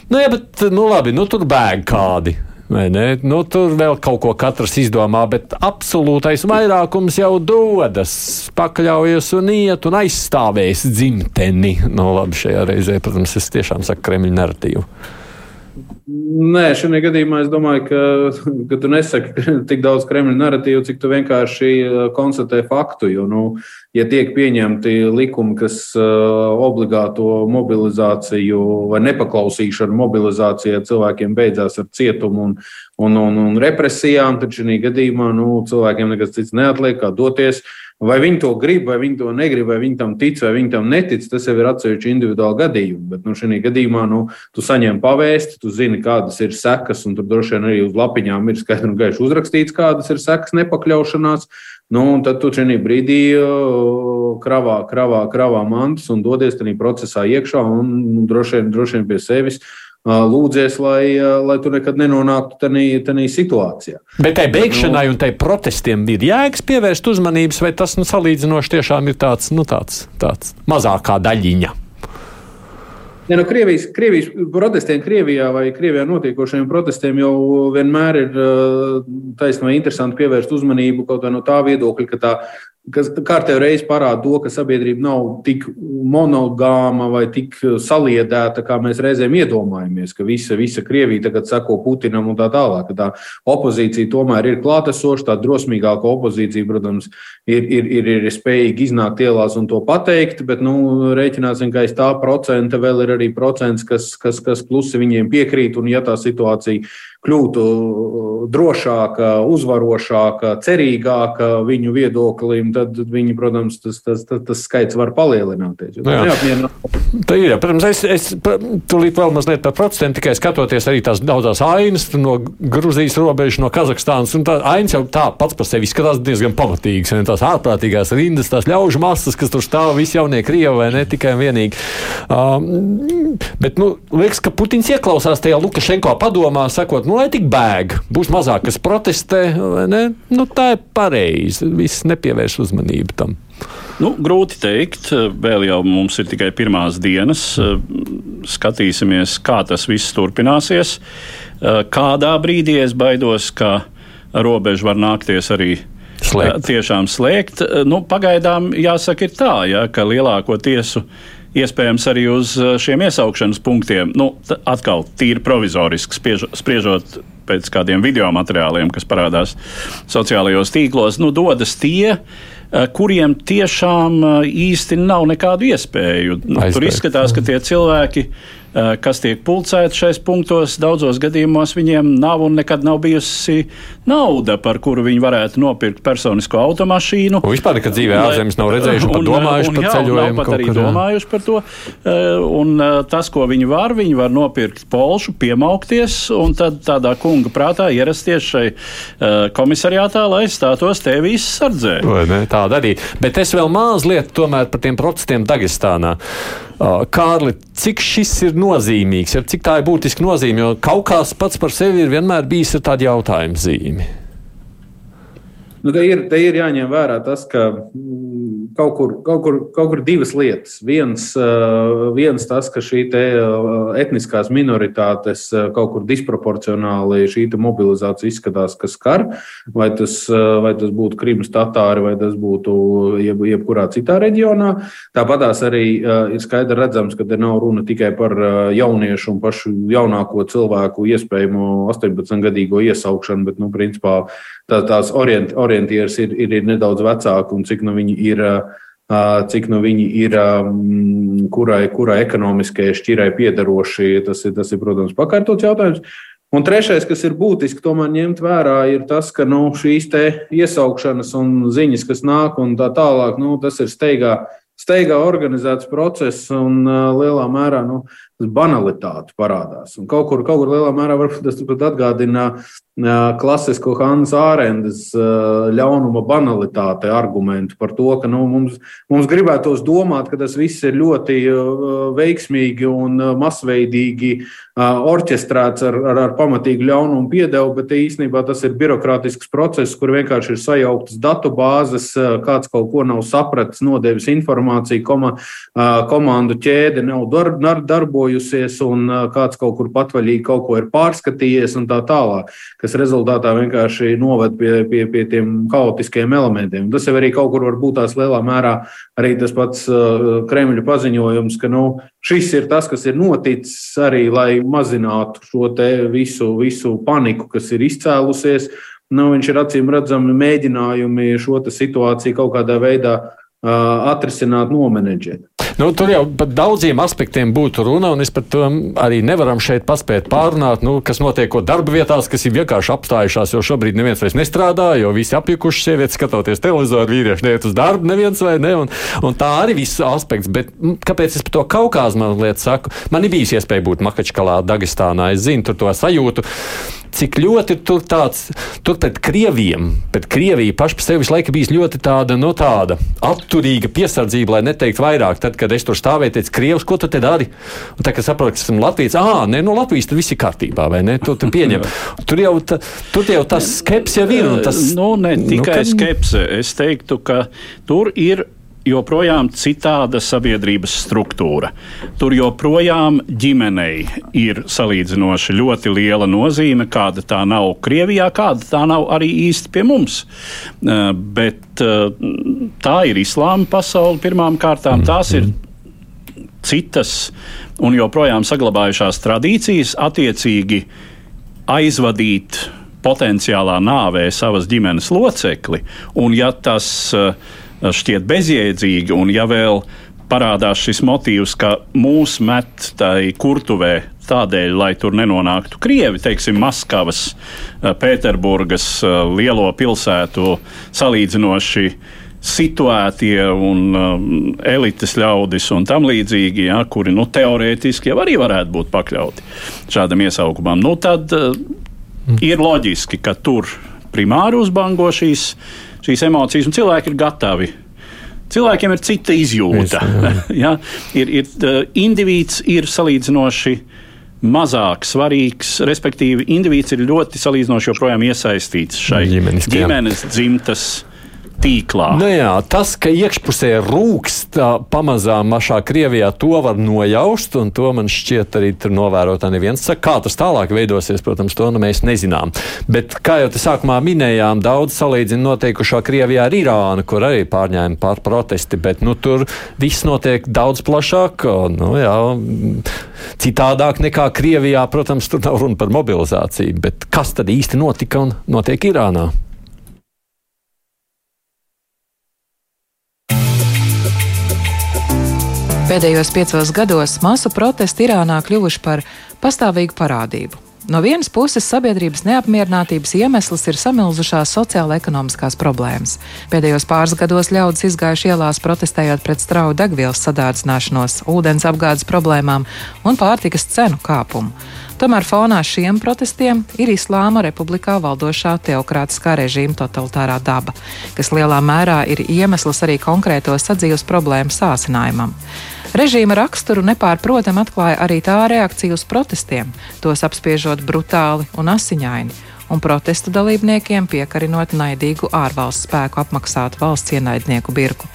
nu, jā, bet, nu, labi, nu, tur bēg kādi. Nu, tur vēl kaut ko katrs izdomā, bet absolūtais vairākums jau dodas, pakļaujas un iet un aizstāvēs dzimteni. Nu, labi, šajā reizē, protams, es tiešām saku Kremļa narratīvu. Nē, šajā gadījumā es domāju, ka, ka tu nesaki tik daudz Kremļa narratīvu, cik tu vienkārši uh, konstatē faktu. Jo, nu, ja tiek pieņemti likumi, kas uh, obligāto mobilizāciju vai nepaklausīšanu mobilizācijai cilvēkiem beidzās ar cietumu un, un, un, un represijām, tad šajā gadījumā nu, cilvēkiem nekas cits neatliek, kā doties. Uh, Vai viņi to grib, vai viņi to negrib, vai viņi tam tic, vai viņi tam netic, tas jau ir atsevišķi individuāli gadījumi. Bet nu, šajā gadījumā nu, tu saņem pavēsti, tu zini, kādas ir sekas, un tur droši vien arī uz lapiņām ir skaidri un gaiši uzrakstīts, kādas ir sekas nepakļaušanās. Nu, tad tu šajā brīdī kravā, kravā, kravā mantas un dodies tajā procesā iekšā un nu, droši vien, droši vien pie sevis lūdzies, lai, lai tu nekad nenonāktu tādā situācijā. Bet tai beigšanai nu, un tai protestiem ir jēgas pievērst uzmanības, vai tas nu, salīdzinoši tiešām ir tāds, nu, tāds, tāds mazākā daļiņa? Ja, no Krievijas, Krievijas protestiem Krievijā vai Krievijā notiekošajiem protestiem jau vienmēr ir taisnība interesanti pievērst uzmanību kaut kā no tā viedokļa, ka tā kas kārtējo reizi parāda to, ka sabiedrība nav tik monogāma vai tik saliedēta, kā mēs reizēm iedomājamies, ka visa, visa Krievija tagad seko Putinam un tā tālāk. Tā opozīcija tomēr ir klātesoša, tā drosmīgāka opozīcija, protams, ir, ir, ir, ir spējīga iznākt ielās un to pateikt, bet nu, rēķināsim, ka aiz tā procenta vēl ir arī procents, kas, kas, kas klusi viņiem piekrīt, un ja tā situācija kļūtu drošāka, uzvarošāka, cerīgāka viņu viedoklim, tad viņi, protams, tas, tas, tas, tas skaits var palielināties. Tā ir. Protams, es, es tūlīt vēl mazliet par procentiem, tikai skatoties arī tās daudzās ainas no Gruzijas robežas, no Kazahstānas. Tā ainas jau tā pats par sevi izskatās diezgan pamatīgas. Tās ārprātīgās rindas, tās ļaužu masas, kas tur stāv, visi jaunie krievi vai ne tikai un vienīgi. Um, bet, nu, liekas, ka Putins ieklausās tajā Lukašenko padomā, sakot, nu, lai tik bēg, būs mazāk, kas protestē. Nu, tā ir pareizi. Viss nepievērš uzmanību tam. Nu, grūti pateikt, vēl jau mums ir tikai pirmās dienas. Skatīsimies, kā tas viss turpināsies. Kādā brīdī es baidos, ka robeža var nākties arī slēgt. tiešām slēgt. Nu, pagaidām jāsaka, ir tā, ja, ka lielāko tiesu iespējams arī uz šiem iesaukšanas punktiem. Nu, atkal tīri provizoriski spriež, spriežot pēc kādiem video materiāliem, kas parādās sociālajos tīklos, nu, dodas tie, kuriem tiešām īsti nav nekādu iespēju. Nu, tur izskatās, ka tie cilvēki Eh, kas tiek pulcēti šais punktos. Daudzos gadījumos viņiem nav un nekad nav bijusi nauda, par kuru viņi varētu nopirkt personisko automašīnu. Un vispār nekad dzīvē ārzemēs nav redzējuši, pat domājuši un, par jā, ceļojumu. Pat arī kur, domājuši par to. Eh, un eh, tas, ko viņi var, viņi var nopirkt polšu, piemaukties un tad tādā kunga prātā ierasties šai komisariātā, lai stātos tevīs sardzē. Tāda arī. Bet es vēl mazliet tomēr par tiem protestiem Dagestānā. Kārli, cik šis ir nozīmīgs, ja cik tā ir būtiska nozīme, jo kaut kas pats par sevi ir vienmēr bijis ar tādu jautājumu zīmi. Nu, te, ir, te ir jāņem vērā tas, ka mm, kaut kur, kaut kur, kaut kur divas lietas. Viens, uh, viens tas, ka šī uh, etniskās minoritātes uh, kaut kur disproporcionāli šī mobilizācija izskatās, kas skar, vai tas, vai tas būtu Krimas tatāri, vai tas būtu jeb, jebkurā citā reģionā. Tāpatās arī ir skaidri redzams, ka te nav runa tikai par jauniešu un pašu jaunāko cilvēku iespējamo 18-gadīgo iesaukšanu, bet, nu, principā, tā, tās orient, orientieris ir, ir, ir nedaudz vecāki un cik nu viņi ir. Cik nu viņi ir, kurai, kurai ekonomiskajai šķirai piedaroši, tas ir, tas ir, protams, pakārtots jautājums. Un trešais, kas ir būtiski tomēr ņemt vērā, ir tas, ka nu, šīs iesaukšanas un ziņas, kas nāk un tā tālāk, nu, tas ir steigā, steigā organizēts process un uh, lielā mērā nu, banalitāte parādās. Un kaut kur, kaut kur lielā mērā tas atgādina klasisko Hannes Ārendes ļaunuma banalitāte argumentu par to, ka nu, mums, mums gribētos domāt, ka tas viss ir ļoti veiksmīgi un masveidīgi orķestrēts ar, ar, ar pamatīgu ļaunumu piedevu, bet īstenībā tas ir birokrātisks process, kur vienkārši ir sajauktas datu bāzes, kāds kaut ko nav sapratis, nodevis informāciju, koma, komandu ķēde nav dar, darbojusies darbojusies, un kāds kaut kur patvaļīgi kaut ko ir pārskatījies, un tā tālāk, kas rezultātā vienkārši noved pie, pie, pie tiem haotiskiem elementiem. Tas jau arī kaut kur var būt tās lielā mērā arī tas pats Kremļa paziņojums, ka nu, šis ir tas, kas ir noticis arī, lai mazinātu šo visu, visu paniku, kas ir izcēlusies. Nu, viņš ir acīm redzami mēģinājumi šo situāciju kaut kādā veidā atrisināt, nomenedžēt. Nu, tur jau par daudziem aspektiem būtu runa, un es par to arī nevaram šeit paspēt pārunāt, nu, kas notiek darba vietās, kas ir vienkārši apstājušās, jo šobrīd neviens vairs nestrādā, jo visi apjukuši sievietes skatoties televizoru, vīrieši neiet uz darbu, neviens vai ne, un, un tā arī viss aspekts. Bet kāpēc es par to Kaukāzu mazliet saku? Man ir bijis iespēja būt Makačkalā, Dagestānā, es zinu tur to sajūtu cik ļoti tur tāds, tur pret krieviem, pret Krieviju pašu par sevi visu laiku bijis ļoti tāda, no nu, tāda atturīga piesardzība, lai neteikt vairāk. Tad, kad es tur stāvēju, teicu, Krievs, ko tu te dari? Un tā, kad saprotu, ka esmu Latvijas, ah, nē, no Latvijas tur viss ir kārtībā, vai ne? Tu, tu pieņem. tur jau, ta, tur jau tas skepse jau ir. Tas, nu, ne tikai nu, ka... skepse. Es teiktu, ka tur ir joprojām citāda sabiedrības struktūra. Tur joprojām ģimenei ir salīdzinoši ļoti liela nozīme, kāda tā nav Krievijā, kāda tā nav arī īsti pie mums. Eh, bet eh, tā ir islāma pasaule pirmām kārtām. Tās ir citas un joprojām saglabājušās tradīcijas attiecīgi aizvadīt potenciālā nāvē savas ģimenes locekli, un ja tas uh, šķiet bezjēdzīgi, un ja vēl parādās šis motīvs, ka mūs met tai kurtuvē tādēļ, lai tur nenonāktu krievi, teiksim, Maskavas, eh, Pēterburgas eh, lielo pilsētu salīdzinoši situētie un um, elites ļaudis un tam līdzīgi, ja, kuri nu, teorētiski jau arī varētu būt pakļauti šādam iesaukumam, nu, tad uh, ir loģiski, ka tur primāri uzbango šīs šīs emocijas, un cilvēki ir gatavi. Cilvēkiem ir cita izjūta. ja? ir, ir, uh, indivīds ir salīdzinoši mazāk svarīgs, respektīvi, indivīds ir ļoti salīdzinoši joprojām iesaistīts šai ģimenes dzimtas tīklā. Nu jā, tas, ka iekšpusē rūkst pamazām mašā Krievijā, to var nojaust, un to man šķiet arī tur novērotā neviens saka. Kā tas tālāk veidosies, protams, to nu mēs nezinām. Bet, kā jau te sākumā minējām, daudz salīdzina notiekušo Krievijā ar Irānu, kur arī pārņēma pār protesti, bet nu, tur viss notiek daudz plašāk, nu, jā, citādāk nekā Krievijā. Protams, tur nav runa par mobilizāciju, bet kas tad īsti notika un notiek Irānā? Pēdējos piecos gados masu protesti Irānā kļuvuši par pastāvīgu parādību. No vienas puses, sabiedrības neapmierinātības iemesls ir samilzušās sociāla-ekonomiskās problēmas. Pēdējos pāris gados ļaudis izgājuši ielās protestējot pret strauju degvielas sadārdzināšanos, ūdens apgādes problēmām un pārtikas cenu kāpumu. Tomēr fonā šiem protestiem ir Islāma republikā valdošā teokrātiskā režīma totalitārā daba, kas lielā mērā ir iemesls arī konkrēto sadzīves problēmu sāsinājumam. Režīma raksturu nepārprotam atklāja arī tā reakcija uz protestiem, tos apspiežot brutāli un asiņaini, un protestu dalībniekiem piekarinot naidīgu ārvalstu spēku apmaksātu valsts ienaidnieku birku.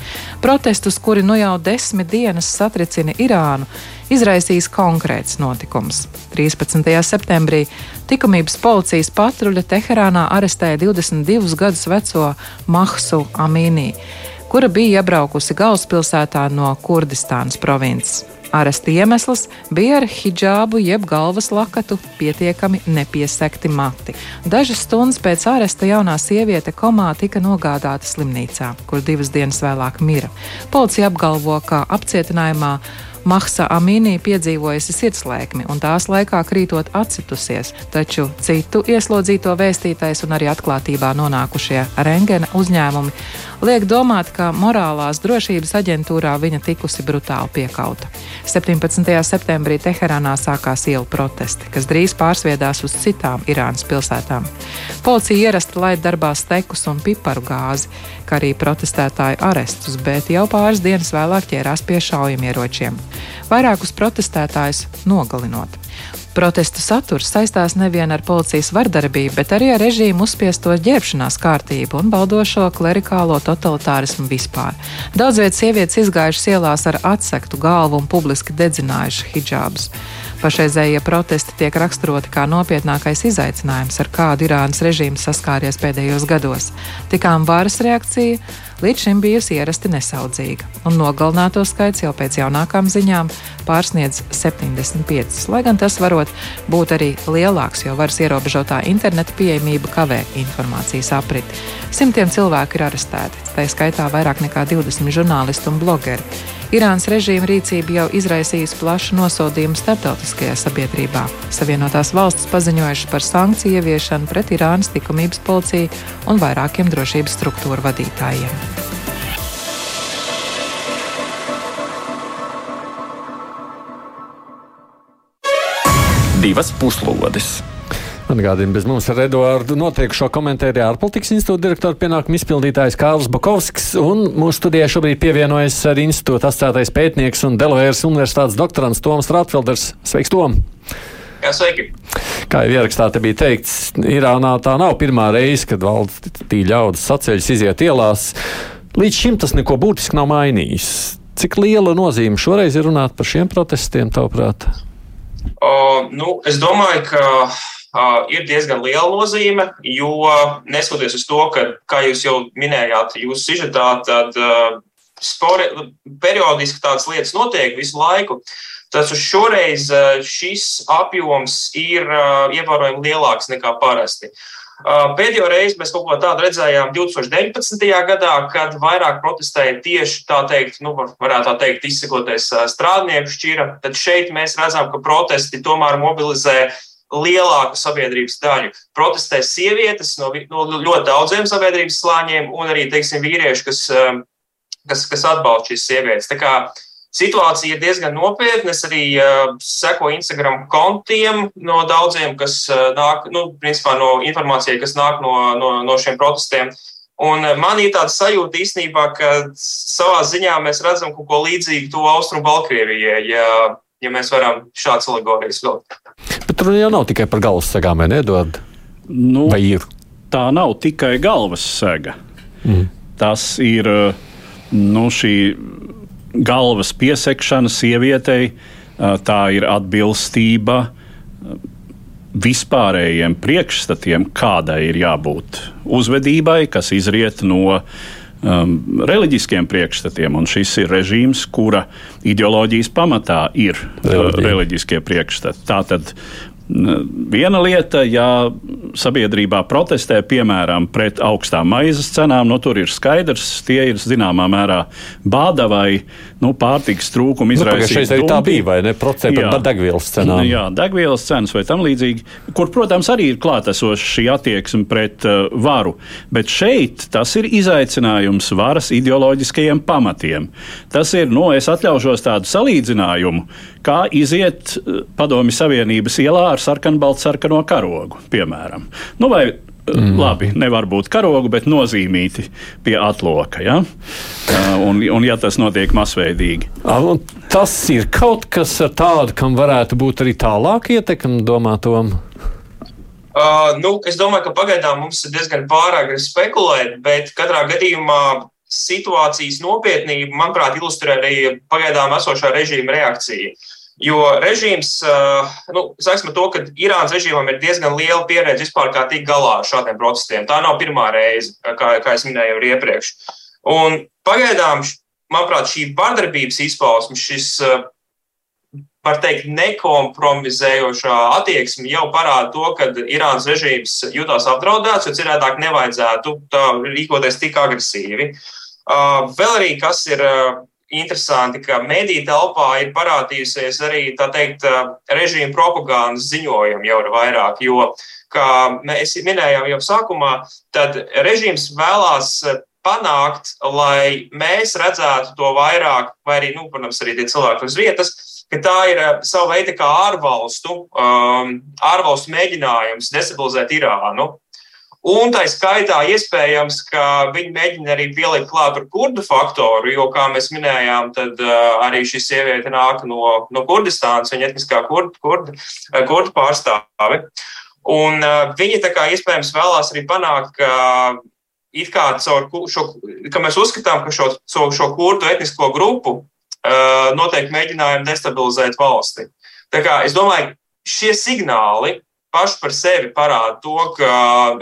Protestus, kuri nu jau desmit dienas satricina Irānu, izraisījis konkrēts notikums. 13. septembrī likumības policijas patruļa Teherānā arestēja 22 gadus veco Mahsu Amīnī kura bija iebraukusi galvaspilsētā no Kurdistānas provinces. Aresta iemesls bija ar hijābu jeb galvas lakatu pietiekami nepiesegti mati. Dažas stundas pēc aresta jaunā sieviete komā tika nogādāta slimnīcā, kur divas dienas vēlāk mira. Policija apgalvo, ka apcietinājumā Mahsa Amīnī piedzīvojusi sirdslēkmi un tās laikā krītot atcitusies, taču citu ieslodzīto vēstītais un arī atklātībā nonākušie rengena uzņēmumi liek domāt, ka morālās drošības aģentūrā viņa tikusi brutāli piekauta. 17. septembrī Teherānā sākās ielu protesti, kas drīz pārsviedās uz citām Irānas pilsētām. Policija ierasta laid darbā stekus un piparu gāzi, kā arī protestētāju arestus, bet jau pāris dienas vēlāk ķērās pie šaujamieročiem vairākus protestētājus nogalinot. Protestu saturs saistās nevien ar policijas vardarbību, bet arī ar režīmu uzspiesto ģērbšanās kārtību un baldošo klerikālo totalitārismu vispār. Daudz vietas sievietes izgājušas ielās ar atsektu galvu un publiski dedzinājuši hijābus. Pašreizējie protesti tiek raksturoti kā nopietnākais izaicinājums, ar kādu Irānas režīms saskāries pēdējos gados. Tikām varas reakcija līdz šim bijusi ierasti nesaudzīga, un nogalināto skaits jau pēc jaunākām ziņām pārsniedz 75, lai gan tas varot būt arī lielāks, jo varas ierobežotā interneta pieejamība kavē informācijas apriti. Simtiem cilvēku ir arestēti, tā skaitā vairāk nekā 20 žurnālisti un blogeri. Irānas režīma rīcība jau izraisījusi plašu nosodījumu starptautiskajā sabiedrībā. Savienotās valstis paziņojušas par sankciju ieviešanu pret Irānas likumības policiju un vairākiem drošības struktūru vadītājiem. Divas puslodes! Atgādījumi bez mums ar Eduardu notiekušo komentēju ārpolitikas institūta direktora pienākumu izpildītājs Kārls Bakovskis, un mūsu studijā šobrīd pievienojas arī institūta asociētais pētnieks un Delavēras universitātes doktorants Toms Rātfelders. Sveiks, Tom! Jā, sveiki! Kā jau ierakstā te bija teikts, Irānā tā nav pirmā reize, kad valstī ļaudis saceļas iziet ielās. Līdz šim tas neko būtiski nav mainījis. Cik liela nozīme šoreiz ir runāt par šiem protestiem, tavuprāt? O, nu, es domāju, ka uh, ir diezgan liela nozīme, jo neskatoties uz to, ka, kā jūs jau minējāt, jūsu sižetā, tad uh, spori, periodiski tādas lietas notiek visu laiku. Taču šoreiz šis apjoms ir ievērojami lielāks nekā parasti. Pēdējo reizi mēs kaut ko tādu redzējām 2019. gadā, kad vairāk protestēja tieši tā teikt, nu, varētu tā teikt, izsakoties strādnieku šķira. Tad šeit mēs redzam, ka protesti tomēr mobilizē lielāku sabiedrības daļu. Protestē sievietes no, no ļoti daudziem sabiedrības slāņiem, un arī teiksim, vīrieši, kas, um, kas, kas atbalsta šīs sievietes. Tā kā situācija ir diezgan nopietna. Es arī uh, sekoju Instagram kontiem no daudziem, kas uh, nāk nu, principā, no informācijai, kas nāk no, no, no šiem protestiem. Un uh, man ir tāda sajūta īstenībā, ka savā ziņā mēs redzam kaut ko līdzīgu to Austrumu Baltkrievijai, ja, ja mēs varam šādas alegorijas vilkt. Bet tur jau nav tikai par galvas ne, Edvard? Nu, Vai ir? tā nav tikai galvas sega. Mm. tas ir nu, šī galvas piesekšana sievietei, tā ir atbilstība vispārējiem priekšstatiem, kādai ir jābūt uzvedībai, kas izriet no um, reliģiskiem priekšstatiem. Un šis ir režīms, kura ideoloģijas pamatā ir uh, reliģiskie priekšstati. Tātad Viena lieta, ja sabiedrībā protestē, piemēram, pret augstām maizes cenām, nu, tur ir skaidrs, tie ir zināmā mērā bāda vai nu, pārtikas trūkuma izraisīta. Nu, tā bija, vai ne? Procenti par degvielas cenām. Jā, degvielas cenas vai tam līdzīgi, kur, protams, arī ir klātesoša šī attieksme pret uh, varu. Bet šeit tas ir izaicinājums varas ideoloģiskajiem pamatiem. Tas ir, nu, es atļaušos tādu salīdzinājumu kā iziet eh, Padomju Savienības ielā ar sarkanbaltu-sarkano karogu, piemēram. Nu, vai Mm. Labi, nevar būt karogu, bet nozīmīti pie atloka. Ja? Un, un ja tas notiek masveidīgi. Un tas ir kaut kas tāds, kam varētu būt arī tālāk ietekme, domātam. Uh, nu, es domāju, ka pagaidām mums ir diezgan pārāk spekulēt, bet katrā gadījumā situācijas nopietnību, manuprāt, ilustrē arī pagaidām esošā režīma reakcija. Uh, Jo režīms, eh, nu, sāksim ar to, ka Irānas režīmam ir diezgan liela pieredze vispār kā tikt galā ar šādiem protestiem. Tā nav pirmā reize, kā, kā es minēju jau iepriekš. Un pagaidām, manuprāt, šī vardarbības izpausme, šis, eh, var teikt, nekompromisējošā attieksme jau parāda to, ka Irānas režīms jutās apdraudēts, jo citādi nevajadzētu rīkoties tik agresīvi. Eh, vēl arī kas ir interesanti, ka mediju telpā ir parādījusies arī teikt, režīma propagandas ziņojumi jau ir vairāk. Jo, kā mēs minējām jau sākumā, tad režīms vēlās panākt, lai mēs redzētu to vairāk, vai arī, nu, protams, arī tie cilvēki uz vietas, tā ir sava veida kā ārvalstu, um, ārvalstu mēģinājums destabilizēt Irānu. Un tā skaitā iespējams, ka viņi mēģina arī pielikt klāt ar kurdu faktoru, jo, kā mēs minējām, tad uh, arī šī sieviete nāk no, no Kurdistānas, viņa etniskā kurdu, kurdu, kurdu pārstāve. Un uh, viņi tā kā iespējams vēlās arī panākt, ka it kā caur šo, ka mēs uzskatām, ka šo, šo, šo kurdu etnisko grupu uh, noteikti mēģinājumi destabilizēt valsti. Tā kā es domāju, šie signāli paši par sevi parāda to, ka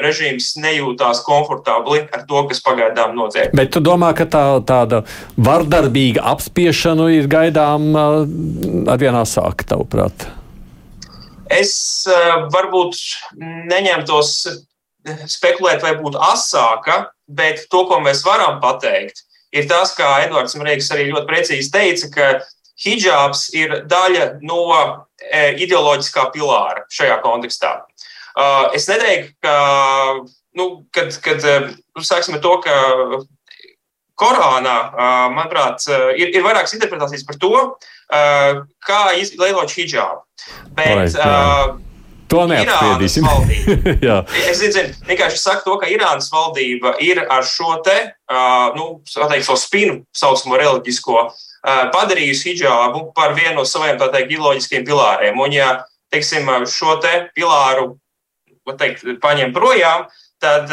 režīms nejūtās komfortabli ar to, kas pagaidām notiek. Bet tu domā, ka tā, tāda vardarbīga apspiešana ir gaidām arvien asāka, tavuprāt? Es varbūt neņemtos spekulēt, vai būtu asāka, bet to, ko mēs varam pateikt, ir tas, kā Edvards Marīgs arī ļoti precīzi teica, ka hijabs ir daļa no ideoloģiskā pilāra šajā kontekstā. Uh, es neteiktu, ka, nu, kad, kad e, nu, sāksim ar to, ka Korānā, manuprāt, ir, ir vairākas interpretācijas par to, kā izlietot hijabu. Bet, uh, To neapspriedīsim. es zinu, vienkārši saku to, ka Irānas valdība ir ar šo te, uh, nu, tā teikt, savu spinu saucamo reliģisko uh, padarījusi hijābu par vienu no saviem teikt, ideoloģiskiem pilāriem. Un, ja teiksim, šo te pilāru teikt, paņem projām, tad,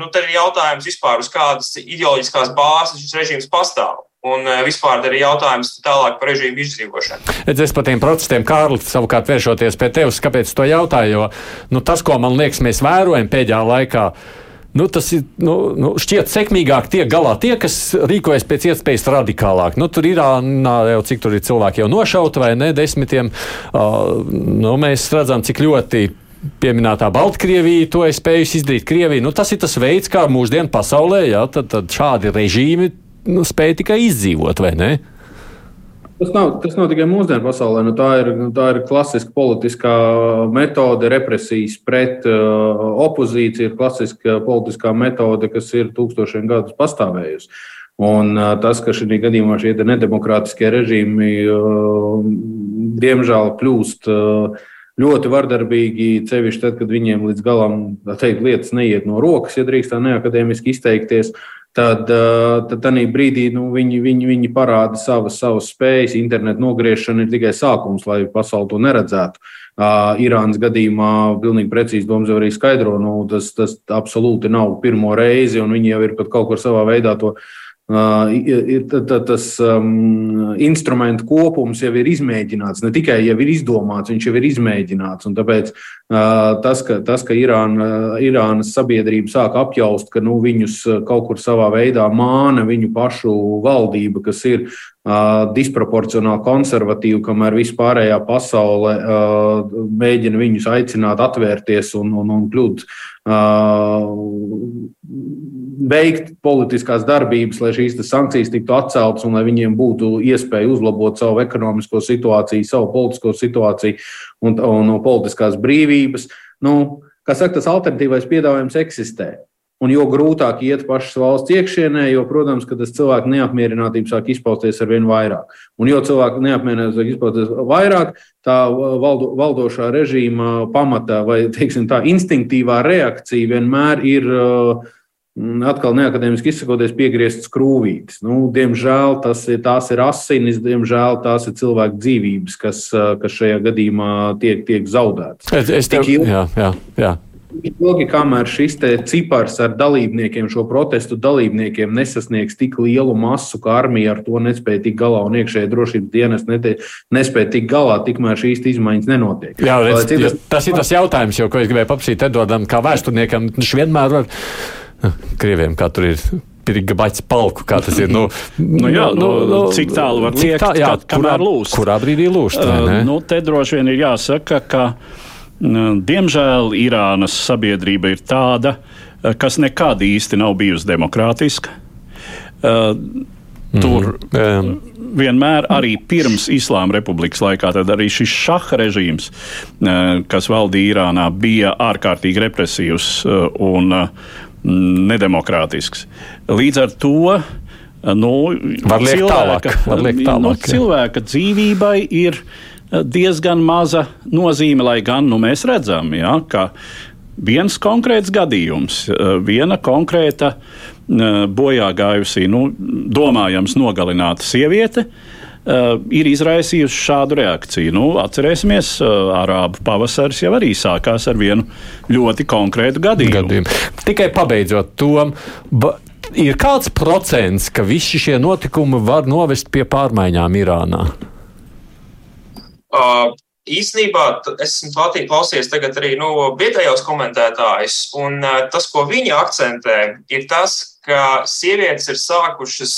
nu, tad ir jautājums vispār, uz kādas ideoloģiskās bāzes šis režīms pastāv. Un vispār arī jautājums tālāk par režīmu izdzīvošanu. Es par tiem protestiem, Kārlis, savukārt vēršoties pie tevis, kāpēc to jautāju, jo nu, tas, ko man liekas, mēs vērojam pēdējā laikā, uh, Nu, tas ir nu, nu, šķiet sekmīgāk tiek galā tie, kas rīkojas pēc iespējas radikālāk. Nu, tur ir jau cik tur ir cilvēki jau nošauti vai ne desmitiem. Uh, nu, mēs redzam, cik ļoti pieminētā Baltkrievija to ir spējusi izdarīt. Krievija, nu, tas ir tas veids, kā mūsdienu pasaulē, jā, tad, tad šādi režīmi nu, spēj tikai izdzīvot, vai ne? Tas nav, tas nav tikai mūsdienu pasaulē. Nu, tā, ir, nu, tā ir klasiska politiskā metode, represijas pret uh, opozīciju, ir klasiska politiskā metode, kas ir tūkstošiem gadus pastāvējusi. Un uh, tas, ka šī gadījumā šie nedemokrātiskie režīmi uh, diemžēl kļūst uh, ļoti vardarbīgi, cevišķi tad, kad viņiem līdz galam teikt, lietas neiet no rokas, ja drīkst tā neakadēmiski izteikties. Tad, tad tādā brīdī nu, viņi, viņi, viņi parāda savas, savas spējas. Internetu nogriešana ir tikai sākums, lai pasauli to neredzētu. Uh, Irānas gadījumā pilnīgi precīzi Doms arī skaidro, nu, tas, tas absolūti nav pirmo reizi, un viņi jau ir pat kaut kur savā veidā to tas um, instrumentu kopums jau ir izmēģināts. Ne tikai jau ir izdomāts, viņš jau ir izmēģināts. Tāpēc uh, tas, ka, tas, ka Irāna, Irānas sabiedrība sāk apjaust, ka nu, viņus kaut kur savā veidā māna viņu pašu valdība, kas ir uh, disproporcionāli konservatīva, kamēr vispārējā pasaule uh, mēģina viņus aicināt atvērties un, un, un kļūt veikt politiskās darbības, lai šīs sankcijas tiktu atceltas un lai viņiem būtu iespēja uzlabot savu ekonomisko situāciju, savu politisko situāciju un, un, un politiskās brīvības. Nu, kā saka, tas alternatīvais piedāvājums eksistē. Un jo grūtāk iet pašas valsts iekšienē, jo, protams, tas cilvēku neapmierinātība sāk izpausties ar vien vairāk. Un jo cilvēku neapmierinātība sāk izpausties vairāk, tā valdo, valdošā režīma pamata vai teiksim, tā instinktīvā reakcija vienmēr ir. Atkal neakadēmiski izsakoties, piegriezt skrūvītes. Nu, diemžēl tas ir, tās ir asinis, diemžēl tās ir cilvēku dzīvības, kas, kas šajā gadījumā tiek, tiek zaudētas. Es, es tev, jā, jā, jā. Ilgi, kamēr šis cipars ar dalībniekiem, šo protestu dalībniekiem nesasniegs tik lielu masu, ka armija ar to nespēja tikt galā un iekšējā drošības dienas nespēja tikt galā, tikmēr šīs izmaiņas nenotiek. Jā, redz, citas... Tas ir tas jautājums, jau, ko es gribēju paprasīt Edvardam, kā vēsturniekam. Viņš vienmēr var, krieviem, kā tur ir gigabaits palku, kā tas ir. Nu, nu, jā, nu, nu, cik tālu var liekt, tā, jā, kurā, lūst? Kurā brīdī lūst? Uh, nu, te droši vien ir jāsaka, ka Diemžēl Irānas sabiedrība ir tāda, eh, kas nekad īsti nav bijusi demokrātiska. Eh, tur mm. vienmēr, arī pirms Islāma republikas laikā, tad arī šis šaha režīms, eh, kas valdīja Irānā, bija ārkārtīgi represīvs un nedemokrātisks. Līdz ar to nu, var liekt cilvēka, tālāk. Var liekt tālāk nu, cilvēka dzīvībai ir diezgan maza nozīme, lai gan nu, mēs redzam, ja, ka viens konkrēts gadījums, viena konkrēta bojā gājusī, nu, domājams, nogalināta sieviete. Uh, ir izraisījusi šādu reakciju. Nu, atcerēsimies, uh, Arābu pavasaris jau arī sākās ar vienu ļoti konkrētu gadījumu. gadījumu. Tikai pabeidzot to, ir kāds procents, ka visi šie notikumi var novest pie pārmaiņām Irānā? Uh, īsnībā esmu Latvijas klausies tagad arī no nu, vietējos komentētājus, un uh, tas, ko viņi akcentē, ir tas, ka sievietes ir sākušas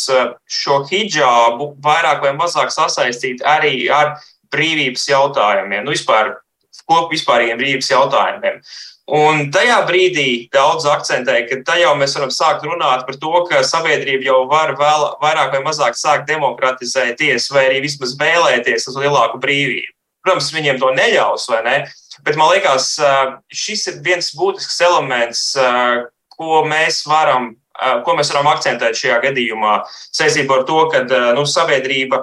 šo hijābu vairāk vai mazāk sasaistīt arī ar brīvības jautājumiem, nu vispār vispārīgiem brīvības jautājumiem. Un tajā brīdī daudz akcentēja, ka tajā mēs varam sākt runāt par to, ka sabiedrība jau var vēl, vairāk vai mazāk sākt demokratizēties, vai arī vismaz vēlēties uz lielāku brīvību. Protams, viņiem to neļaus, vai ne? Bet man liekas, šis ir viens būtisks elements, ko mēs varam, ko mēs varam akcentēt šajā gadījumā saistībā ar to, ka nu, sabiedrība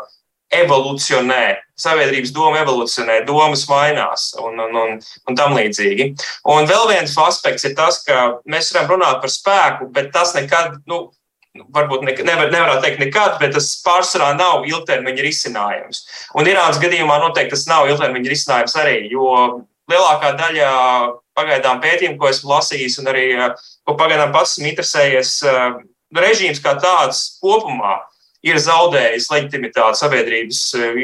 evolucionē, sabiedrības doma evolucionē, domas mainās un, un, un, un tam līdzīgi. Un vēl viens aspekts ir tas, ka mēs varam runāt par spēku, bet tas nekad, nu, varbūt ne, nevar, nevarētu teikt nekad, bet tas pārsvarā nav ilgtermiņa risinājums. Un Irānas gadījumā noteikti tas nav ilgtermiņa risinājums arī, jo lielākā daļa pagaidām pētījumu, ko esmu lasījis, un arī ko pagaidām pats esmu interesējies, režīms kā tāds kopumā ir zaudējis leģitimitāti sabiedrības eh,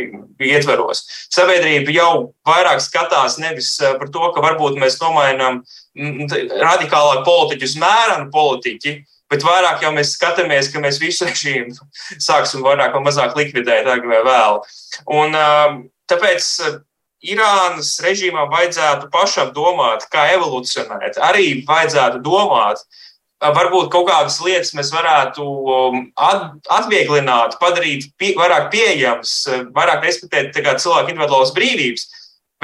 ietveros. Sabiedrība jau vairāk skatās nevis eh, par to, ka varbūt mēs nomainām radikālāk politiķu uz mērenu politiķi, bet vairāk jau mēs skatāmies, ka mēs visu režīmu sāksim vairāk vai mazāk likvidēt agrāk vai vēl. Un, eh, tāpēc Irānas režīmām vajadzētu pašam domāt, kā evolucionēt. Arī vajadzētu domāt, varbūt kaut kādas lietas mēs varētu um, atvieglināt, padarīt pie, vairāk pieejamas, vairāk respektēt cilvēku individuālas brīvības.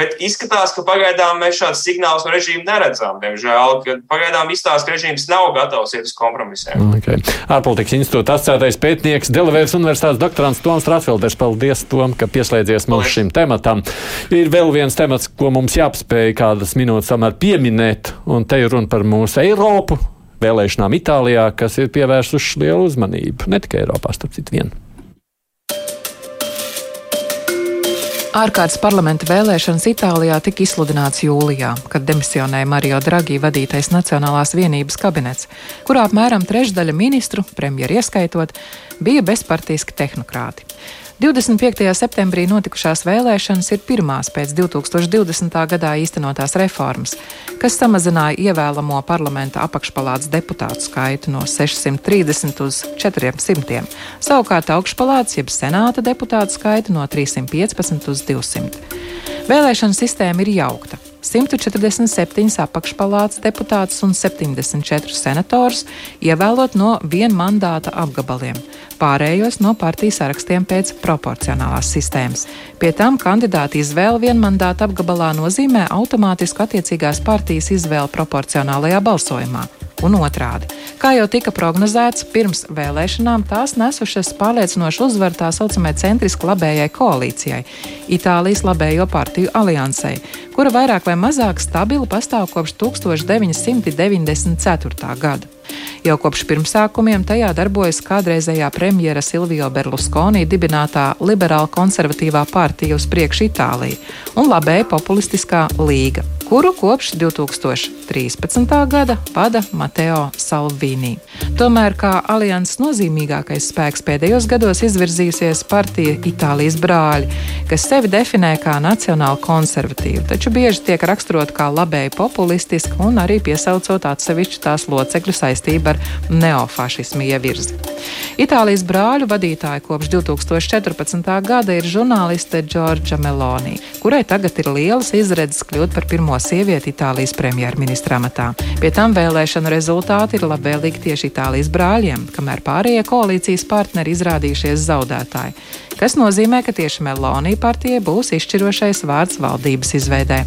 Bet izskatās, ka pagaidām mēs šādus signālus no režīma neredzam. Diemžēl, pagaidām izstāsta, ka režīms nav gatavs iet uz kompromisiem. Okay. Ārpolitikas institūta asociētais pētnieks, Delavēras universitātes doktorants Toms Rāsfelders. Paldies, Tom, ka pieslēdzies mums Paldies. šim tematam. Ir vēl viens temats, ko mums jāapspēj kādas minūtes samēr pieminēt, un te ir runa par mūsu Eiropu vēlēšanām Itālijā, kas ir pievērsušas lielu uzmanību. Ne tikai Eiropā, starp citu, vienu. Ārkārtas parlamenta vēlēšanas Itālijā tika izsludināts jūlijā, kad demisionēja Mario Draghi vadītais Nacionālās vienības kabinets, kurā apmēram trešdaļa ministru, premjeru ieskaitot, bija bezpartiski tehnokrāti. 25. septembrī notikušās vēlēšanas ir pirmās pēc 2020. gadā īstenotās reformas, kas samazināja ievēlamo parlamenta apakšpalātas deputātu skaitu no 630 uz 400. Savukārt augšpalātas jeb senāta deputātu skaitu no 315 uz 200. Vēlēšana sistēma ir jaukta. 147 apakšpalātas deputātus un 74 senatorus ievēlot no vienmandāta apgabaliem, pārējos no partijas sarakstiem pēc proporcionālās sistēmas. Pie tam kandidāta izvēle vienmandāta apgabalā nozīmē automātisku attiecīgās partijas izvēli proporcionālajā balsojumā un otrādi. Kā jau tika prognozēts, pirms vēlēšanām tās nesušas pārliecinošu uzvaru tā saucamajai centriski labējai koalīcijai, Itālijas labējo partiju aliansei, kura vairāk vai mazāk stabili pastāv kopš 1994. gada. Jau kopš pirmsākumiem tajā darbojas kādreizējā premjera Silvio Berlusconi dibinātā liberāla konservatīvā partija uz priekšu Itālija un labēja populistiskā līga kuru kopš 2013. gada vada Mateo Salvini. Tomēr kā alianses nozīmīgākais spēks pēdējos gados izvirzījusies partija Itālijas brāļi, kas sevi definē kā nacionāli konservatīvu, taču bieži tiek raksturot kā labēji populistiski un arī piesaucot atsevišķu tās locekļu saistību ar neofašismu ievirzi. Itālijas brāļu vadītāja kopš 2014. gada ir žurnāliste Džordža Meloni, kurai tagad ir lielas izredzes kļūt par pirmo sievieti Itālijas premjerministra amatā. Pie tam vēlēšanu rezultāti ir labvēlīgi tieši Itālijas brāļiem, kamēr pārējie koalīcijas partneri izrādījušies zaudētāji, kas nozīmē, ka tieši Melonija partijai būs izšķirošais vārds valdības izveidē.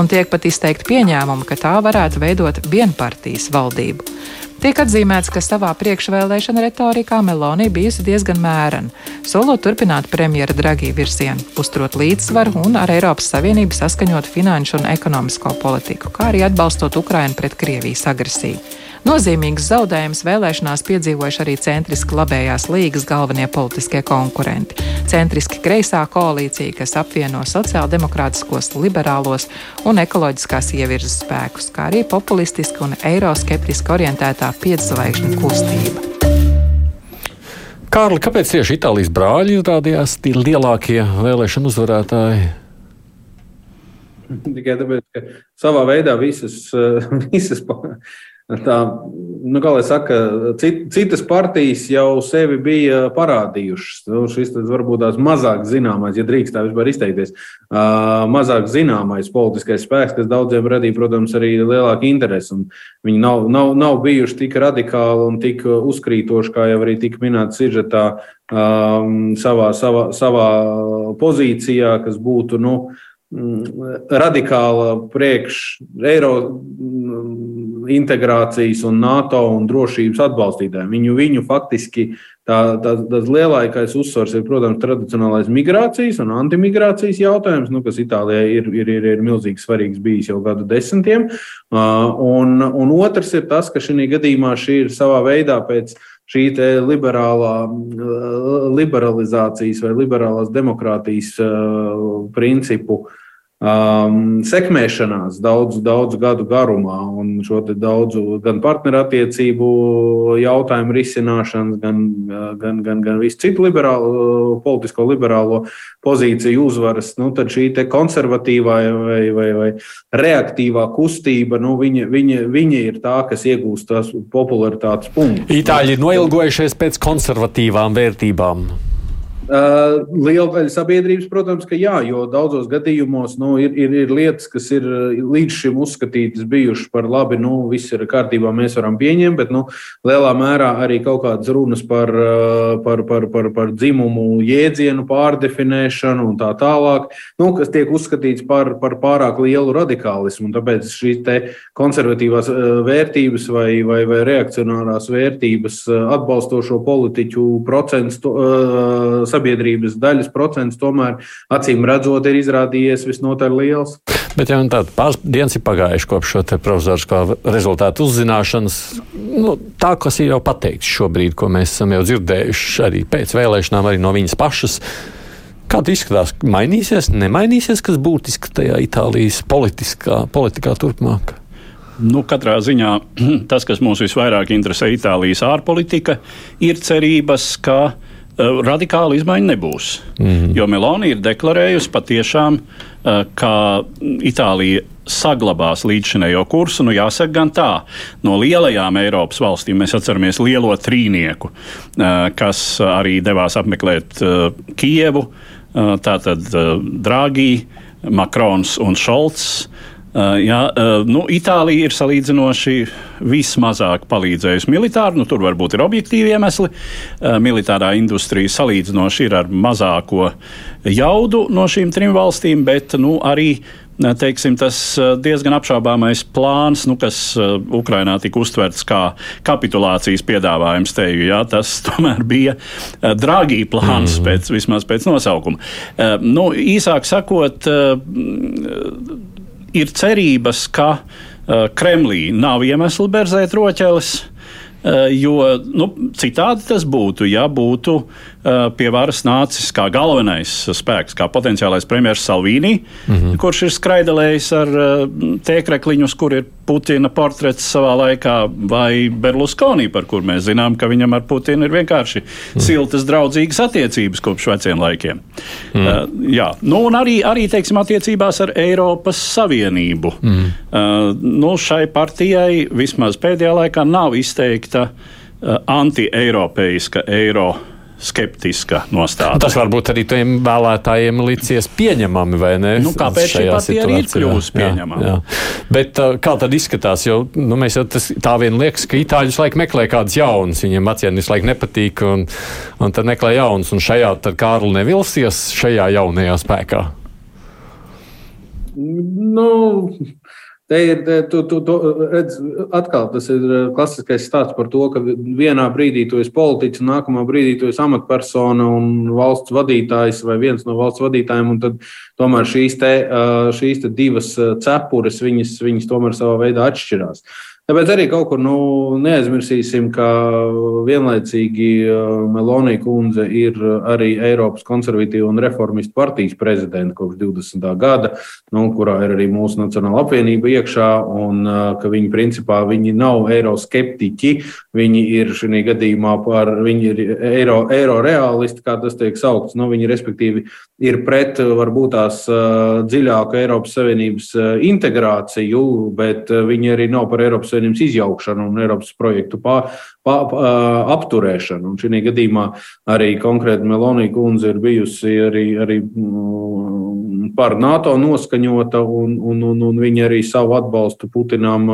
Un tiek pat izteikti pieņēmumi, ka tā varētu veidot vienpartijas valdību. Tiek atzīmēts, ka savā priekšvēlēšana retorikā Meloni bijusi diezgan mērena, solot turpināt premjera Dragī virzienu, uzturot līdzsvaru un ar Eiropas Savienību saskaņot finanšu un ekonomisko politiku, kā arī atbalstot Ukrainu pret Krievijas agresiju. Nozīmīgs zaudējums vēlēšanās piedzīvojuši arī centriski labējās līgas galvenie politiskie konkurenti. Centriski kreisā koalīcija, kas apvieno sociāldemokrātiskos, liberālos un ekoloģiskās ievirzes spēkus, kā arī populistiski un eiroskeptiski orientētā piedzvaigžņu kustība. Kārli, kāpēc tieši Itālijas brāļi izrādījās tie lielākie vēlēšanu uzvarētāji? Tikai tāpēc, ka savā veidā visas, visas Tā, nu, kā lai saka, cit, citas partijas jau sevi bija parādījušas. Nu, šis varbūt tās mazāk zināmais, ja drīkst tā vispār izteikties, uh, mazāk zināmais politiskais spēks, kas daudziem radīja, protams, arī lielāku interesi. Viņi nav, nav, nav bijuši tik radikāli un tik uzkrītoši, kā jau arī tika minēts sižetā, um, savā, savā, savā pozīcijā, kas būtu. Nu, radikāla priekš Eiro integrācijas un NATO un drošības atbalstītājiem. Viņu, viņu faktiski tā, tā, tas lielākais uzsvars ir, protams, tradicionālais migrācijas un antimigrācijas jautājums, nu, kas Itālijai ir, ir, ir, ir milzīgi svarīgs bijis jau gadu desmitiem. Un, un otrs ir tas, ka šī gadījumā šī ir savā veidā pēc šī liberālā, liberalizācijas vai liberālās demokrātijas principu uh, um, sekmēšanās daudzu, daudzu gadu garumā, un šo daudzu gan partnerattiecību jautājumu risināšanas, gan, gan, gan, gan visu citu liberālo, politisko liberālo pozīciju uzvaras, nu, tad šī konservatīvā vai, vai, vai reaktīvā kustība, nu, viņa, viņa, viņa ir tā, kas iegūst tās popularitātes punktus. Itāļi ir noilgojušies pēc konservatīvām vērtībām. Uh, liela daļa sabiedrības, protams, ka jā, jo daudzos gadījumos nu, ir, ir, ir lietas, kas ir līdz šim uzskatītas bijušas par labi, nu, viss ir kārtībā, mēs varam pieņemt, bet nu, lielā mērā arī kaut kādas runas par, par, par, par, par dzimumu jēdzienu pārdefinēšanu un tā tālāk, nu, kas tiek uzskatīts par, par pārāk lielu radikālismu. Tāpēc šīs konservatīvās vērtības vai, vai, vai reakcionārās vērtības atbalstošo politiķu procents. Uh, sabiedrības daļas procents tomēr acīm redzot ir izrādījies visnotaļ liels. Bet jau tāda pāris dienas ir pagājušas kopš šo profesoriskā rezultātu uzzināšanas. Nu, tā, kas ir jau pateikts šobrīd, ko mēs esam jau dzirdējuši arī pēc vēlēšanām, arī no viņas pašas. Kā tas izskatās? Mainīsies, nemainīsies, kas būtiski tajā Itālijas politikā turpmāk? Nu, katrā ziņā tas, kas mūs visvairāk interesē Itālijas ārpolitika, ir cerības, ka Eh, radikāla izmaiņa nebūs. Mm -hmm. Jo Meloni ir deklarējusi patiešām, eh, ka Itālija saglabās līdzšinējo kursu. Nu, jāsaka, gan tā, no lielajām Eiropas valstīm mēs atceramies lielo trīnieku, eh, kas arī devās apmeklēt Kievu. Tātad Draghi, Makrons un Šolts Uh, jā, uh, nu, Itālija ir salīdzinoši vismazāk palīdzējusi militāri. Nu, tur varbūt ir objektīvi iemesli. Uh, militārā industrija salīdzinoši ir ar mazāko jaudu no šīm trim valstīm, bet nu, arī teiksim, tas diezgan apšaubāmais plāns, nu, kas Ukrainā tika uztverts kā kapitulācijas piedāvājums, teju, jā, tas tomēr bija drāgī plāns, mm. pēc, vismaz pēc nosaukuma. Nu, īsāk sakot, ir cerības, ka uh, Kremlī nav iemesla berzēt roķeles. Uh, jo nu, citādi tas būtu, ja būtu pie varas nācis kā galvenais spēks, kā potenciālais premjerministrs Salvīni, mm -hmm. kurš ir skraidelējis ar uh, tēkrekliņus, kur ir Putina portrets savā laikā, vai Berlusconi, par kur mēs zinām, ka viņam ar Putinu ir vienkārši mm. siltas, draudzīgas attiecības kopš veciem laikiem. Mm. Uh, jā, nu, un arī, arī teiksim, attiecībās ar Eiropas Savienību. Mm. Uh, nu, šai partijai vismaz pēdējā laikā nav izteikta uh, anti-eiropeiska eiro skeptiska nostāja. Tas varbūt arī tiem vēlētājiem licies pieņemami, vai ne? Nu, kāpēc šī partija arī ir kļuvusi pieņemama? Jā, jā. Bet uh, kā tad izskatās? Jo, nu, mēs jau tas, tā vien liekas, ka itāļi visu laiku meklē kādus jaunus, viņiem acīm visu laiku nepatīk, un, un tad meklē jaunus, un šajā tad Kārli nevilsies šajā jaunajā spēkā. Nu, Te ir, tu, tu, tu, redz, atkal tas ir eh, klasiskais stāsts par to, ka vienā brīdī tu esi politiķis, nākamā brīdī tu esi amatpersona un valsts vadītājs vai viens no valsts vadītājiem. Tad tomēr šīs, te, eh, šīs te divas eh, cepures, viņas, viņas tomēr savā veidā atšķirās. Tāpēc arī kaut kur nu, neaizmirsīsim, ka vienlaicīgi uh, Melonija kundze ir arī Eiropas konservatīva un reformistu partijas prezidenta kopš 20. gada, nu, kurā ir arī mūsu Nacionāla apvienība iekšā, un uh, ka viņi principā viņi nav eiroskeptiķi, viņi ir šī gadījumā par, viņi ir eiro, eiro realisti, kā tas tiek saukts, nu, viņi respektīvi ir pret varbūt tās uh, dziļāku Eiropas Savienības integrāciju, bet viņi arī nav par Eiropas Savienības izjaukšanu un Eiropas projektu pā, pā, pā, apturēšanu. Un šī gadījumā arī konkrēti Melonija kundze ir bijusi arī, arī mm, par NATO noskaņota, un, un, un, un viņa arī savu atbalstu Putinam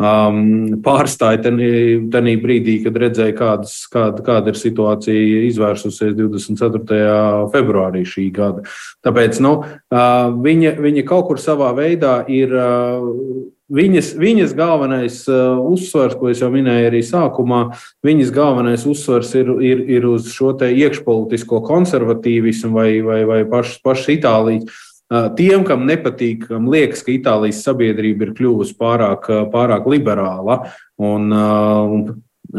um, pārstāja tajā brīdī, kad redzēja, kādas, kāda, kāda ir situācija izvērsusies 24. februārī šī gada. Tāpēc nu, uh, viņa, viņa kaut kur savā veidā ir. Uh, Viņas, viņas galvenais uh, uzsvars, ko es jau minēju arī sākumā, viņas galvenais uzsvars ir, ir, ir uz šo iekšpolitisko konservatīvismu vai, vai, vai pašas paš Itālijas. Tiem, kam nepatīk, kam liekas, ka Itālijas sabiedrība ir kļuvusi pārāk, pārāk liberāla, un, un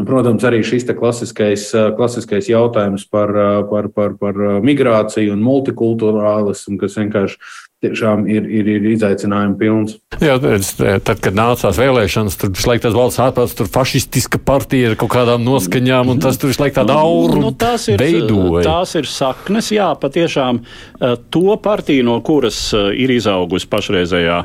protams, arī šis klasiskais, klasiskais jautājums par, par, par, par migrāciju un multikulturālismu, kas vienkārši tiešām ir, ir, ir izaicinājumi pilns. Jā, tad, kad nācās vēlēšanas, tur laiku tas valsts ārpus, tur fašistiska partija ar kaut kādām noskaņām, un tas tur laiku tāda auru nu, tās ir, veidoja. Tās ir saknes, jā, patiešām to partiju, no kuras ir izaugusi pašreizējā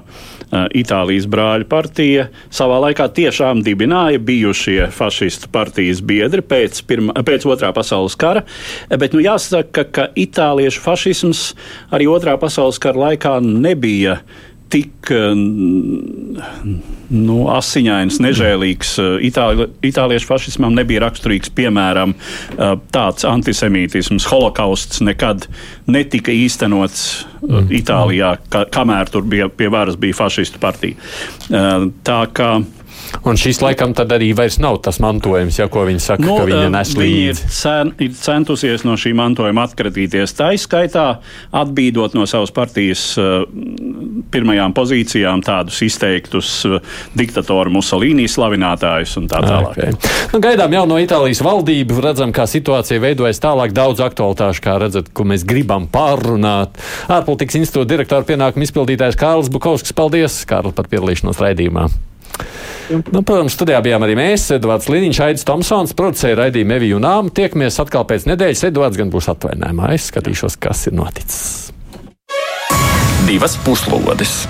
Itālijas brāļu partija savā laikā tiešām dibināja bijušie fašistu partijas biedri pēc, pirma, pēc otrā pasaules kara. Bet nu, jāsaka, ka itāliešu fašisms arī otrā pasaules kara laikā nebija tik nu, asiņains, nežēlīgs. Itāli, itāliešu fašismam nebija raksturīgs, piemēram, tāds antisemītisms, holokausts nekad netika īstenots mm. Itālijā, ka, kamēr tur bija pie varas bija fašistu partija. Tā kā Un šis laikam tad arī vairs nav tas mantojums, ja ko viņi saka, no, ka viņa nes līdzi. Ir, cen, ir centusies no šī mantojuma atkratīties. Tā izskaitā atbīdot no savas partijas uh, pirmajām pozīcijām tādus izteiktus uh, diktatoru Musolīnī slavinātājus un tā tālāk. Okay. Nu, gaidām jau no Itālijas valdību, redzam, kā situācija veidojas tālāk daudz aktualitāšu, kā redzat, ko mēs gribam pārrunāt. Ārpolitikas institūta direktora pienākuma izpildītājs Kārlis Bukovskis. Paldies, Kārli, par piedalīšanos raidījumā. Nu, protams, studijā bijām arī mēs, Edvards Liniņš, Aits Tomsons, producēja raidījumu Eviju un Āmu. Tiekamies atkal pēc nedēļas. Edvards gan būs atvainājumā. Es skatīšos, kas ir noticis. Divas puslodes!